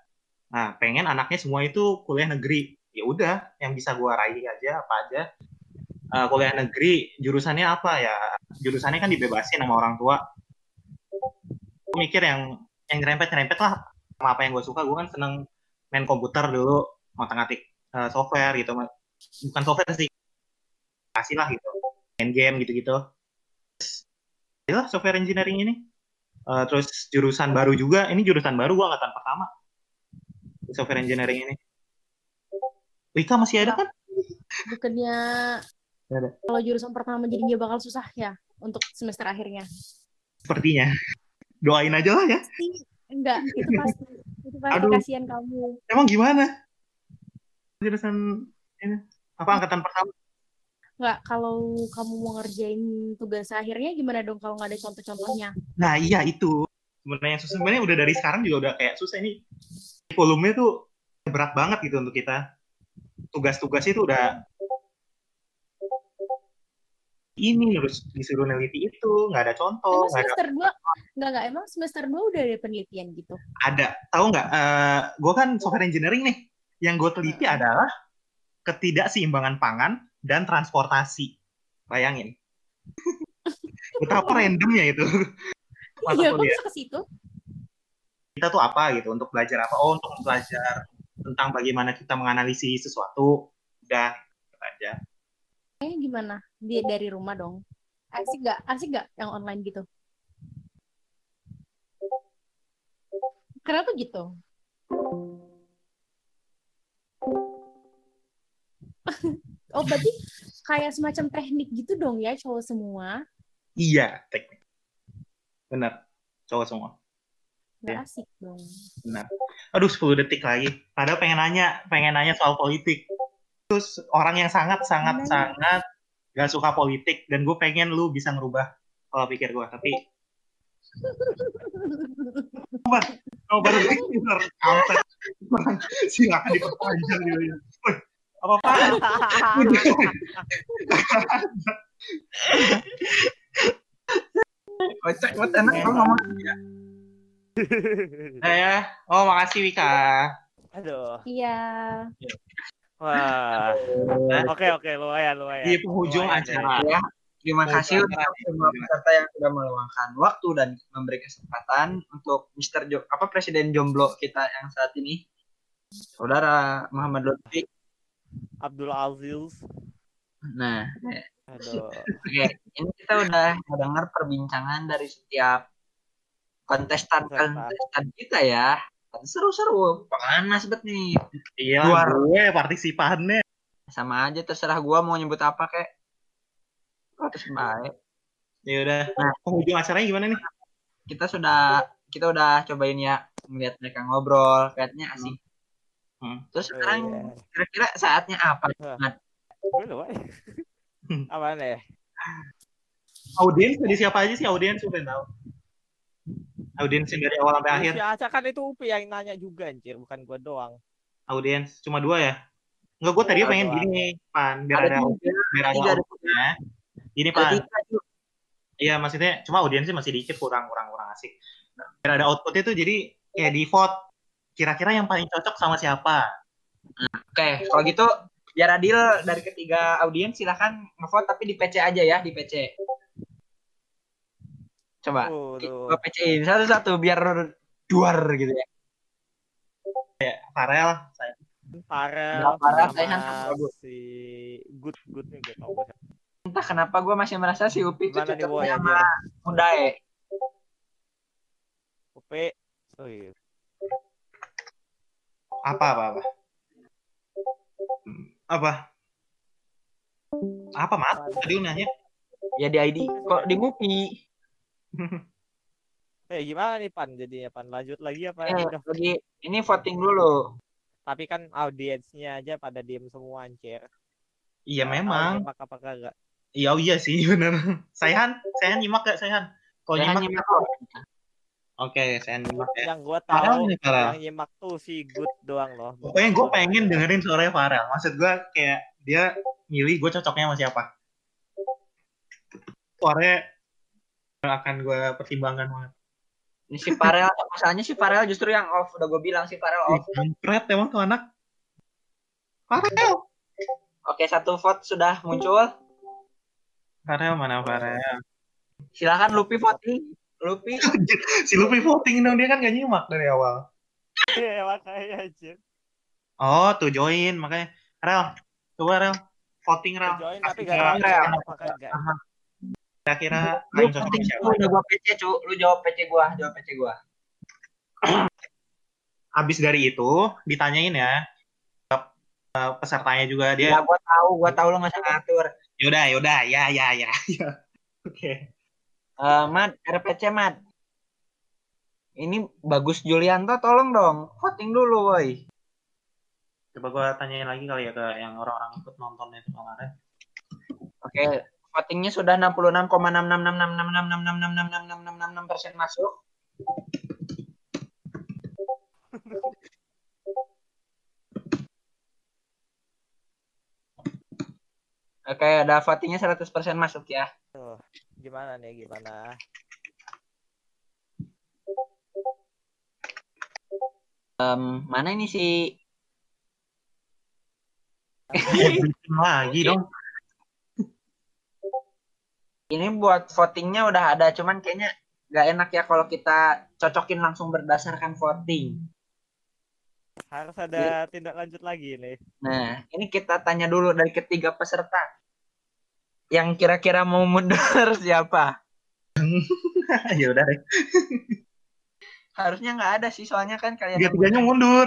Nah, pengen anaknya semua itu kuliah negeri. Ya udah, yang bisa gue raih aja apa aja. Eh, kuliah negeri, jurusannya apa ya? Jurusannya kan dibebasin sama orang tua. Gue mikir yang yang nyerempet-nyerempet lah sama apa yang gue suka. Gue kan seneng main komputer dulu, ngotak-ngatik eh, software gitu. Bukan software sih, kasih lah gitu. Main game gitu-gitu. Ya software engineering ini. Eh, terus jurusan baru juga, ini jurusan baru gue angkatan pertama. Software engineering ini. Wika masih ada kan? Bukannya Ada. kalau jurusan pertama jadinya bakal susah ya untuk semester akhirnya? Sepertinya. Doain aja lah ya. Pasti enggak, itu pasti. Itu pasti Aduh. kasihan kamu. Emang gimana? Jurusan ini. Apa angkatan pertama? Enggak, kalau kamu mau ngerjain tugas akhirnya gimana dong kalau nggak ada contoh-contohnya? Nah iya itu. Sebenarnya susah sebenarnya udah dari sekarang juga udah kayak susah ini. Volumenya tuh berat banget gitu untuk kita. Tugas-tugas itu udah ini harus disuruh neliti itu nggak ada contoh Emang nggak ada semester 2 enggak enggak emang semester 2 udah ada penelitian gitu. ada. Tahu nggak? Eh gue kan software engineering nih yang gue teliti adalah ketidakseimbangan pangan dan transportasi bayangin betapa randomnya itu Iya, kok kuliah bisa ke situ? kita tuh apa gitu untuk belajar apa oh untuk belajar tentang bagaimana kita menganalisis sesuatu udah gitu aja Kayaknya gimana? Dia dari rumah dong. Asik gak? Asik gak yang online gitu? Kenapa gitu? oh berarti kayak semacam teknik gitu dong ya cowok semua. iya teknik. Benar cowok semua. Gak Iya. asik dong. benar. Aduh 10 detik lagi. Padahal pengen nanya pengen nanya soal politik. Terus orang yang sangat sangat sangat gak suka politik dan gue pengen lu bisa ngerubah pola pikir gue tapi coba coba silakan diperpanjang gitu ya apa apa Kocak enak ngomong. Nah, ya oh makasih Wika Aduh. Iya. Wah. Oke oke lumayan lumayan. Di penghujung Lumayan acara. Ya, terima kasih untuk semua peserta yang sudah meluangkan waktu dan memberi kesempatan untuk Mr. Jo apa Presiden Jomblo kita yang saat ini, Saudara Muhammad Lutfi. Abdul Aziz. Nah, Aduh. oke, ini kita udah mendengar perbincangan dari setiap kontestan-kontestan kita ya. Seru-seru, panas banget nih. Iya, Luar. gue partisipannya. Sama aja terserah gua mau nyebut apa kek. Oh, terus baik. Ya udah. Nah. Penghujung acaranya gimana nih? Kita sudah kita udah cobain ya melihat mereka ngobrol, kayaknya asik. Hmm. Terus Oh, sekarang iya. kira-kira saatnya apa? Gue lupa. Apaan ya? Audiens dari siapa aja sih audiens gue pengen tahu. Audiens yang dari awal sampai akhir. Si Aca kan itu Upi yang nanya juga anjir, bukan gua doang. Audiens cuma dua ya? Enggak, gue tadi Dua pengen doang. gini, Pan, biar Ada ada biar ada ada. Gini, Ada Pan. Iya, maksudnya cuma audiensnya masih dikit kurang kurang kurang asik. Biar ada outputnya tuh jadi kayak di vote kira-kira yang paling cocok sama siapa? Oke, kalau gitu biar adil dari ketiga audiens silahkan ngevote tapi di PC aja ya, di PC. Coba, gua PC-in satu-satu biar duar gitu ya. Farel, saya. Farel Nggak Farel, sama saya si Good Good nih gue tau. Entah kenapa gue masih merasa si Upi itu cocoknya sama Mundae. Upi. Oh iya. Apa apa apa? Apa? Apa, Mat? Tadi nanya. Ya di ID. Kok di Mupi? Eh gimana nih Pan jadinya Pan? Lanjut lagi apa? Eh, Udah. lagi ini voting dulu. Tapi kan audiensnya aja pada diem semua anjir. Iya tahu memang. nyimak apa kagak. Iya oh iya sih benar. Sayhan, Sayhan nyimak gak Sayhan? Kalau nyimak, nyimak kok. Oke, Sayhan nyimak ya. Yang gua Farel tahu nih Farel. yang nyimak tuh si Good doang loh. Pokoknya gue pengen dengerin suaranya Farel. Maksud gue kayak dia milih gue cocoknya sama siapa. Suaranya akan gue pertimbangkan banget. Ini si Farel, masalahnya si Farel justru yang off. Udah gue bilang si Farel off. Kampret emang tuh anak. Farel. Oke, satu vote sudah muncul. Farel mana Farel? Silakan Lupi voting. Lupi. si Luffy voting dong dia kan gak nyimak dari awal. Iya makanya anjir. Oh tuh join makanya. Rel, coba Rel. Voting Rel. Join tapi gak Rel. Kira-kira Lu voting siapa? lu udah gua PC, cu. Lu jawab PC gua, jawab PC gua. Habis dari itu ditanyain ya eh, pesertanya juga Ya, dia. gua tahu, gua tahu lu nggak usah ngatur. Yaudah, yaudah, ya, ya, ya. ya. Oke. Eh, Mat, RPC Mat. Ini bagus Julianto, tolong dong voting dulu, woi. Coba gua tanyain lagi kali ya ke yang orang-orang ikut nonton itu kemarin. Oke, votingnya sudah 66,6666666666666 persen masuk. Oke, ada votingnya 100% masuk ya. Tuh, gimana nih gimana? Em, mana ini si lagi dong. ini buat votingnya udah ada, cuman kayaknya nggak enak ya kalau kita cocokin langsung berdasarkan voting. Harus ada tindak lanjut lagi nih. Nah, ini kita tanya dulu dari ketiga peserta. Yang kira-kira mau mundur siapa? ya udah deh. Harusnya nggak ada sih, soalnya kan kalian Tiga-tiganya mundur.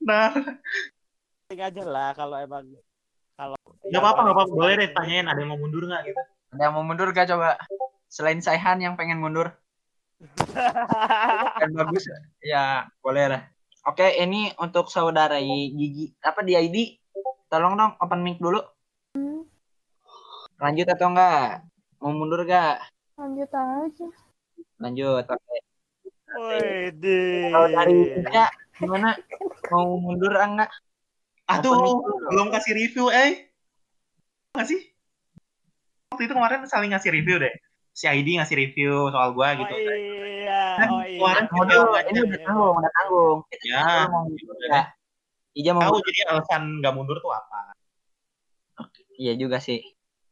Nah, Ting aja lah kalau emang kalau nggak apa-apa, nggak apa-apa. Boleh deh tanyain ada yang mau mundur nggak gitu. Ada yang mau mundur gak coba? Selain Saihan yang pengen mundur. Kan bagus. Ya, boleh lah. Oke, ini untuk saudara Gigi. Apa di ID? Tolong dong open mic dulu. Lanjut atau enggak? Mau mundur gak? Lanjut aja. Lanjut. Oke. Woi, di. Kalau dari ya, gimana? Mau mundur enggak? Aduh, belum kasih review, eh. Nggak sih? Waktu itu kemarin saling ngasih review deh. Si ID ngasih review soal gua Oh gitu. iya, Kan oh iya. kemarin Mau dulu, ini udah tanggung, udah tanggung. Ya. dulu mau mundur ya. Ija mau tahu jadi alasan nggak mundur tuh apa Iya juga sih.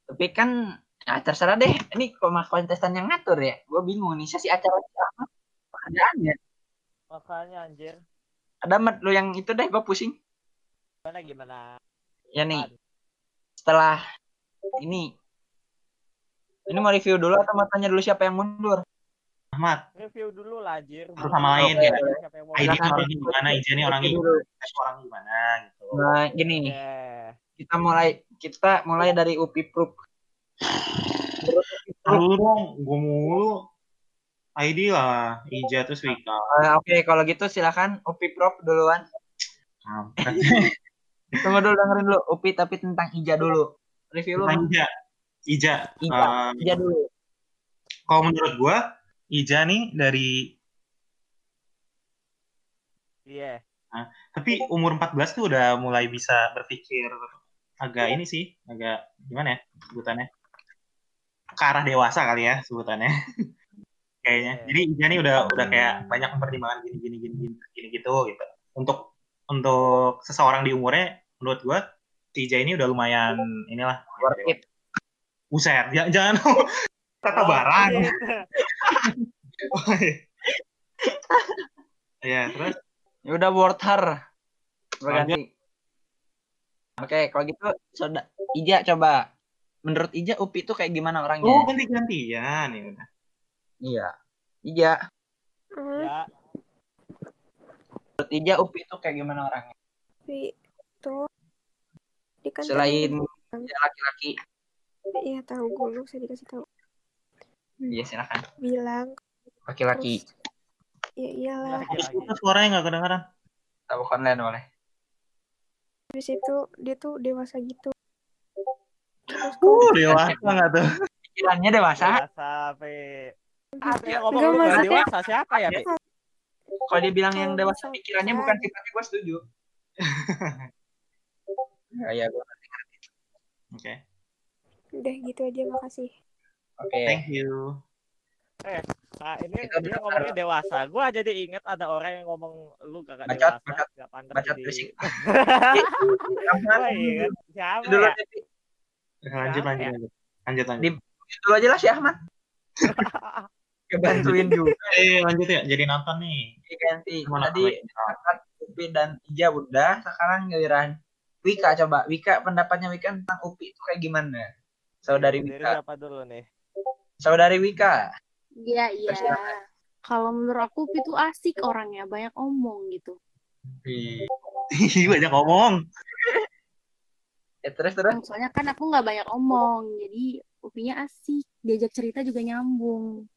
Tapi kan ah, terserah deh. Ini koma kontestan yang ngatur ya. Gue bingung nih sesi acara apa pekerjaannya. Makanya anjir. Ada mat lu yang itu deh gue pusing. Gimana gimana? Ya nih. Setelah ini ini mau review dulu atau mau tanya dulu siapa yang mundur? Ahmad Review dulu lah anjir. Harus samain Oke. ya Siapa yang mau ID Silakan. orangnya gimana Ija nih orangnya Review gimana dulu. tes orang gimana gitu Nah, gini nih. Eh, Kita mulai kita mulai dari UPI Proof. Lu dong gue mulu ID lah Ija terus Wika Eh, Oke, kalau gitu silakan UPI Proof duluan. Tunggu dulu dengerin dulu UPI tapi tentang Ija dulu. Review lu. Ija Ija Ija. eh, Ija dulu. kalau menurut gua Ija nih dari Iya. tapi umur 14 tuh udah mulai bisa berpikir agak ini sih agak gimana ya sebutannya ke arah dewasa kali ya sebutannya kayaknya Iya. jadi Ija nih udah udah kayak banyak mempertimbangkan gini gini gini gini gini gitu gitu untuk untuk seseorang di umurnya menurut gua si Ija ini udah lumayan inilah Worth it. Buset, jangan, jangan kata Oh, barang. ya, terus Ya udah worth her. Berganti. Oke, kalau gitu soda Ija coba. Menurut Ija Upi itu kayak gimana orangnya? oh ganti-gantian ya udah. Iya. Ija, Ya, menurut Ija Upi itu kayak gimana orangnya? tapi itu Selain laki-laki. Iya tahu gue lu saya dikasih tahu Iya, silakan. bilang Laki-laki. terus ya iyalah laki-laki. suaranya nggak kedengeran. Tabuk online boleh. habis itu dia tuh dewasa gitu terus Uh, dewasa nggak tuh? Pikirannya dewasa. Dewasa, Pe. Apa yang ngomong maksudnya- dewasa siapa ya, Pe? Kalau dia bilang yang dewasa pikirannya bukan sifatnya gue setuju. Ya, ya gue Oke, udah gitu aja makasih Oke. thank you. Nah, ini Kita dia ngomongnya dewasa. Gua jadi inget ada orang yang ngomong lu gak Bacot, dewasa, bacot. gak pantas Bacot jadi. inget siapa Dulu ya? Devi. Lanjut, Siapa lanjut, ya? lanjut, lanjut, lanjut. Di- Dulu aja lah si Ahmad. Kebantuin juga. Eh, lanjut ya. Jadi nonton nih. Ganti. Tadi Ahmad, Upi dan Ija udah. Sekarang giliran Wika coba. Wika pendapatnya Wika tentang Upi itu kayak gimana? Saudari Dari Wika. siapa dulu nih? Saudari Wika. Iya, iya. Kalau menurut aku itu asik orangnya, banyak omong gitu. Banyak ngomong. Ya, terus terus. Soalnya kan aku nggak banyak omong, jadi Upinya asik, diajak cerita juga nyambung.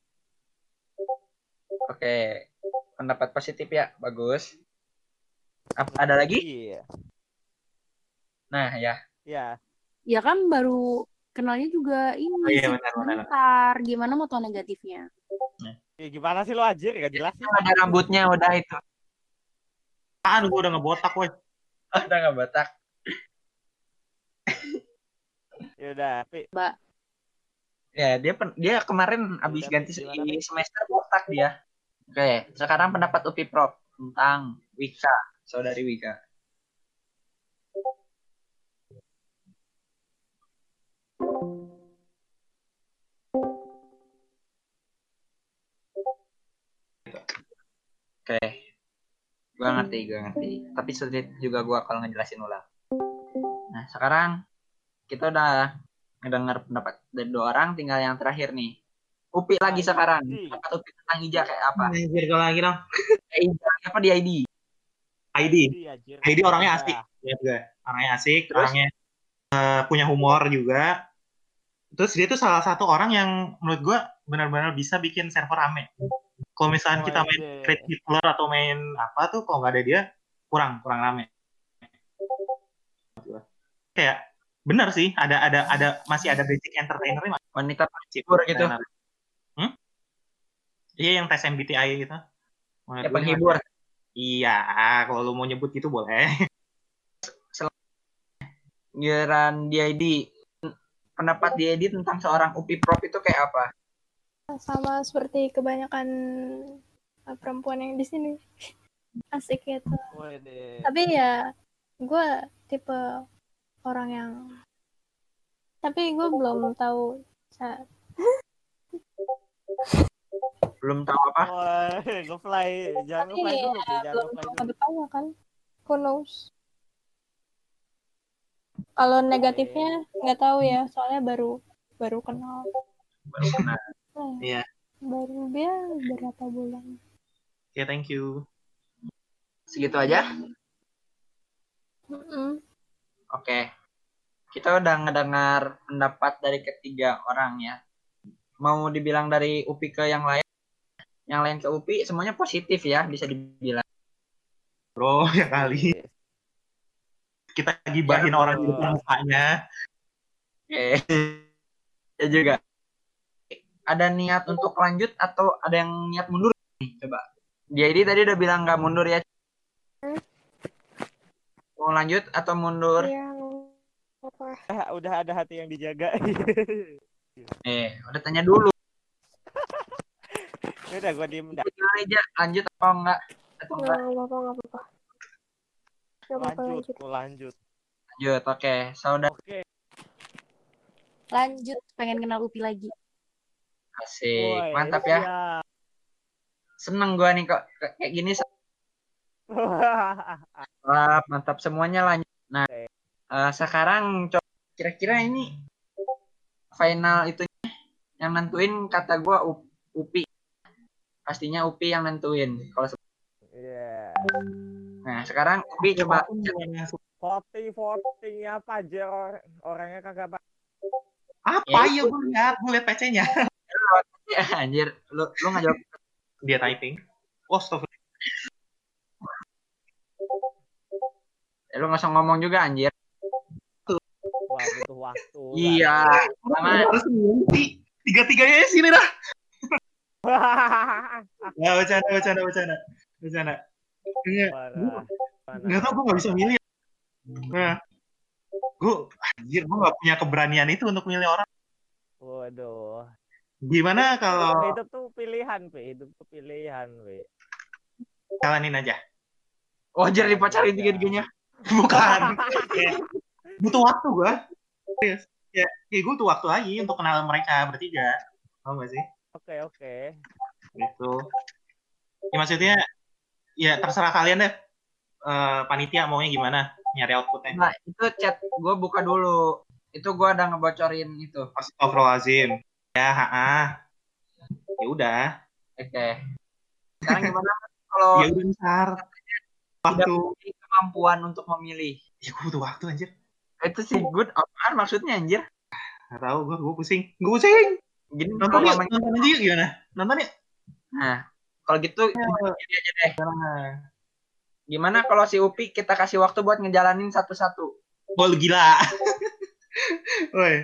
Oke. Pendapat positif ya. Bagus. Apa, ada lagi? Iya. Nah, ya. Iya. Ya kan baru kenalnya juga ini Oh, iya, benar, benar. Gimana mau tau negatifnya? Ya, gimana sih lo anjir? Gak jelas sih. Ada rambutnya udah itu. Aduh, gua udah ngebotak, woi. Oh, udah nggak batak. Ya udah, Pi. Mbak, Ya, dia pen- dia kemarin habis Udah, ganti Pi? semester botak dia. Oke, sekarang pendapat Upi Prop tentang Wika, saudari Wika. Oke, gua ngerti, gua ngerti. Tapi sulit juga gua kalau ngejelasin ulang. Nah, sekarang kita udah ngedengar pendapat dari dua orang, tinggal yang terakhir nih. Upi lagi sekarang. Pendapat Upi tentang Ija kayak apa? Anjir, kalau lagi dong. Kayak Ija apa di ID? ID. ID orangnya asik. Ya juga. Orangnya asik, Terus? orangnya eh, punya humor juga. Terus dia tuh salah satu orang yang menurut gua benar-benar bisa bikin server rame. Kalau misalnya Oh, kita main iya. Great Hitler atau main apa tuh kalau nggak ada dia kurang kurang rame. Kayak benar sih ada ada ada masih ada basic entertainernya masih Wanita basic penghibur gitu. entertainer. Hmm? Iya yang tes MBTI gitu. Menurut Ya penghibur. Iya, kalau lu mau nyebut gitu boleh. Giliran di ID. Pendapat di tentang seorang Upi Prop itu kayak apa? sama seperti kebanyakan uh, perempuan yang di sini asik gitu Wede. tapi ya gue tipe orang yang tapi gue belum tahu Belum tahu apa? Wah, ngefly. Jangan tapi ngefly ya. Jangan belum ngefly tahu dulu. ke depannya kan who knows kalau negatifnya nggak tahu ya soalnya baru baru kenal Baru kenal. Nah, Iya. baru dia berapa bulan Oke, thank you. Segitu aja? Mm-mm. Oke. Kita udah ngedengar pendapat dari ketiga orang ya. Mau dibilang dari UPI ke yang lain? Yang lain ke UPI semuanya positif ya, bisa dibilang. Bro, ya kali. Kita gibahin Ya, orang di depan mukanya. Oke. ya juga. Ada niat untuk lanjut atau ada yang niat mundur? Nih, coba. Dia ini tadi udah bilang nggak mundur ya. Mau lanjut atau mundur? Iya, apa. Ah, Udah ada hati yang dijaga. Eh, udah tanya dulu. Ya udah gua diem dah. Aja, lanjut atau enggak? Atau Nggak enggak? apa-apa, nggak apa-apa. Apa-apa Lanjut, lanjut. lanjut. Lanjut, oke. Saudara Oke. Lanjut, pengen kenal Upi lagi. asik. Woi, Mantap ya. siap. Seneng gua nih kok kayak gini. Mantap, mantap semuanya lanjut. Nah, eh, sekarang coba kira-kira ini final itu yang nentuin kata gua U- Upi. Pastinya Upi yang nentuin. Kalau Iya. Nah, sekarang Upi coba Voting, voting apa aja or- orangnya kagak ba- Apa ya gue lihat, gue lihat PC-nya. ya anjir, lu lu nggak jawab. Dia typing. Oh, stop. Eh, lu nggak usah ngomong juga anjir. Wah, butuh waktu. Iya. Sama Harus mengganti. Tiga-tiganya sini dah. Ya, bercanda, bercanda, bercanda. Bercanda. Parah. enggak tau gue gak bisa milih. Nah, gue, anjir, gue gak punya keberanian itu untuk milih orang. Waduh. Gimana kalau Hidup tuh pilihan, Pi. Hidup tuh pilihan, Pi. jalanin aja? wajar dipacarin tiga-tiganya. Bukan. Butuh waktu gue. Serius. Ya, kayak gue butuh waktu lagi untuk kenal mereka bertiga. Tau gak sih? Oke, oke. Gitu. Ya maksudnya, ya terserah kalian deh. Eh, panitia maunya gimana nyari outputnya. Nah, itu chat gue buka dulu. Itu gue ada ngebocorin itu. Astagfirullahaladzim. Ya, ha Ya udah. Oke. Sekarang gimana kalau Ya udah ntar. Waktu. kemampuan untuk memilih? Ya gue butuh waktu anjir. Itu sih good apaan maksudnya anjir? Gak tau gue, gue pusing. Gue pusing. Gini Nonton yuk, nonton aja yuk gimana? Nonton yuk. Nah, kalau gitu gini aja deh. Nah. Gimana kalau si Upi kita kasih waktu buat ngejalanin satu-satu? Oh, lu gila. Woi,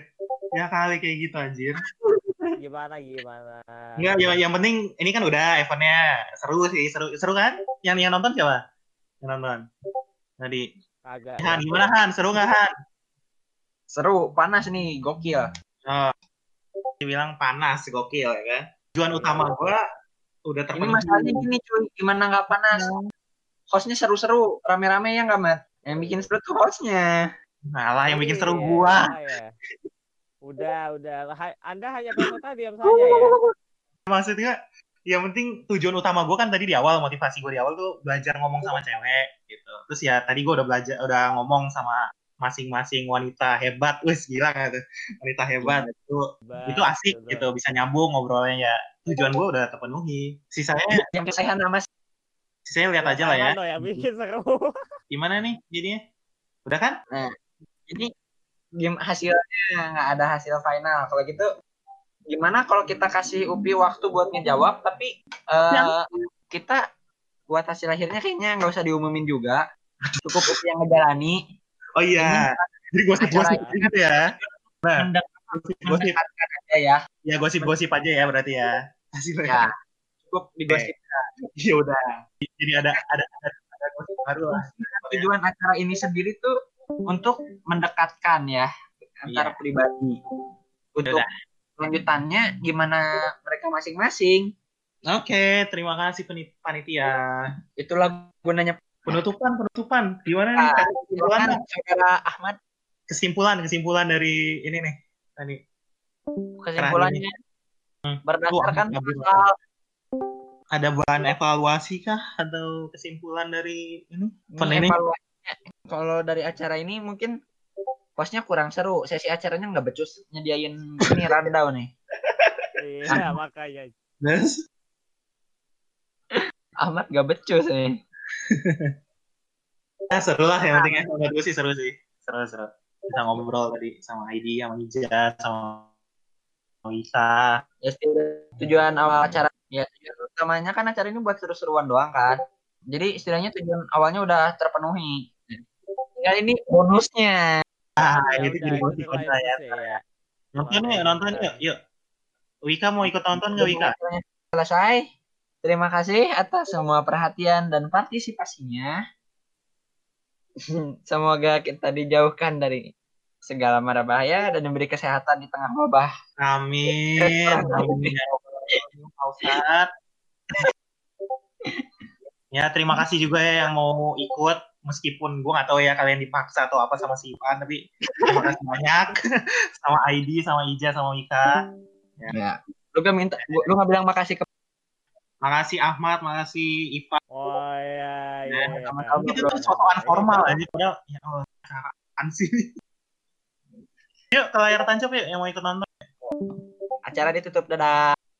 ya kali kayak gitu anjir. Gimana, gimana? Enggak, yang, yang penting ini kan udah eventnya seru sih, seru seru kan? Yang yang nonton siapa? Yang nonton. Tadi. Kagak. Han, gimana Han? Seru nggak Han? Seru, panas nih, gokil. Oh, dibilang panas, gokil ya kan? Tujuan utama gua udah Ini terpenuhi. masalahnya gini cuy, gimana nggak panas? Hostnya seru-seru, rame-rame ya nggak Mat? Yang bikin seru tuh hostnya. Nah lah yang bikin seru Iya, gua. ya. Udah, udah. Anda hanya berkata diam saja ya. Maksudnya yang penting tujuan utama gue kan tadi di awal motivasi gue di awal tuh belajar ngomong sama cewek gitu. Terus ya tadi gue udah belajar udah ngomong sama masing-masing wanita hebat, wis gila gak tuh wanita hebat itu Hebat, itu asik betul. gitu bisa nyambung ngobrolnya ya tujuan gue udah terpenuhi sisanya Yang kesayangan sama sisanya lihat aja lah ya yang bikin seru. gimana nih jadinya udah kan Jadi game hasilnya nggak ada hasil final. Kalau gitu gimana kalau kita kasih Upi waktu buat ngejawab tapi eh, kita buat hasil akhirnya kayaknya nggak usah diumumin juga. Cukup Upi yang ngejalani. oh iya jadi gosip-gosip acara- gitu ya nah gosip Mendekatkan aja ya. ya gosip-gosip aja ya berarti ya hasilnya Ya. Cukup digosip. ya udah jadi ada ada ada, ada gosip baru lah Tujuan acara ini sendiri tuh untuk mendekatkan ya antar Iya. pribadi. Untuk Udah. lanjutannya gimana mereka masing-masing. Oke, terima kasih panitia. Itulah gunanya Penutupan, penutupan. Gimana nih? Ah, Kasih kesimpulan, saudara Ahmad kesimpulan, kesimpulan dari ini nih. Tadi. Kesimpulannya Hmm. berdasarkan Tuh, pasal Ada bahan evaluasi kah atau kesimpulan dari ini? Ini kalau dari acara ini mungkin hostnya kurang seru sesi acaranya nggak becus nyediain ini rundown nih Iya, makanya. Terus? Ahmad gak becus nih Ya, seru lah yang penting ya. Menurut gue sih seru sih. Seru, seru. Bisa ngobrol tadi sama ID, sama Ija, sama Wisa. ya sih, tujuan awal acara ya tujuan utamanya kan acara ini buat seru-seruan doang kan jadi istilahnya tujuan awalnya udah terpenuhi ya ini bonusnya Ah, Ya itu jadi bonus kontra ya. ya. Nonton yuk, nonton bisa. yuk. Yuk. Wika mau ikut nonton nggak Wika? Selesai terima kasih atas semua perhatian dan partisipasinya semoga kita dijauhkan dari segala mara bahaya dan diberi kesehatan di tengah wabah Amin. Amin. ya. Ya, terima kasih juga ya yang mau ikut. Meskipun gue nggak tahu ya kalian dipaksa atau apa sama si Ivan, tapi terima kasih banyak sama ID, sama Ija, sama Wika. ya lu gak minta lu gak bilang makasih ke Makasih Ahmad, makasih Ivan. Oh iya, iya. Ya, iya. sama-sama, Itu bro. tuh sosokan formal aja padahal ya Allah, apaan sih? Yuk ke layar tancap yuk yang mau ikut nonton. acara ditutup dadah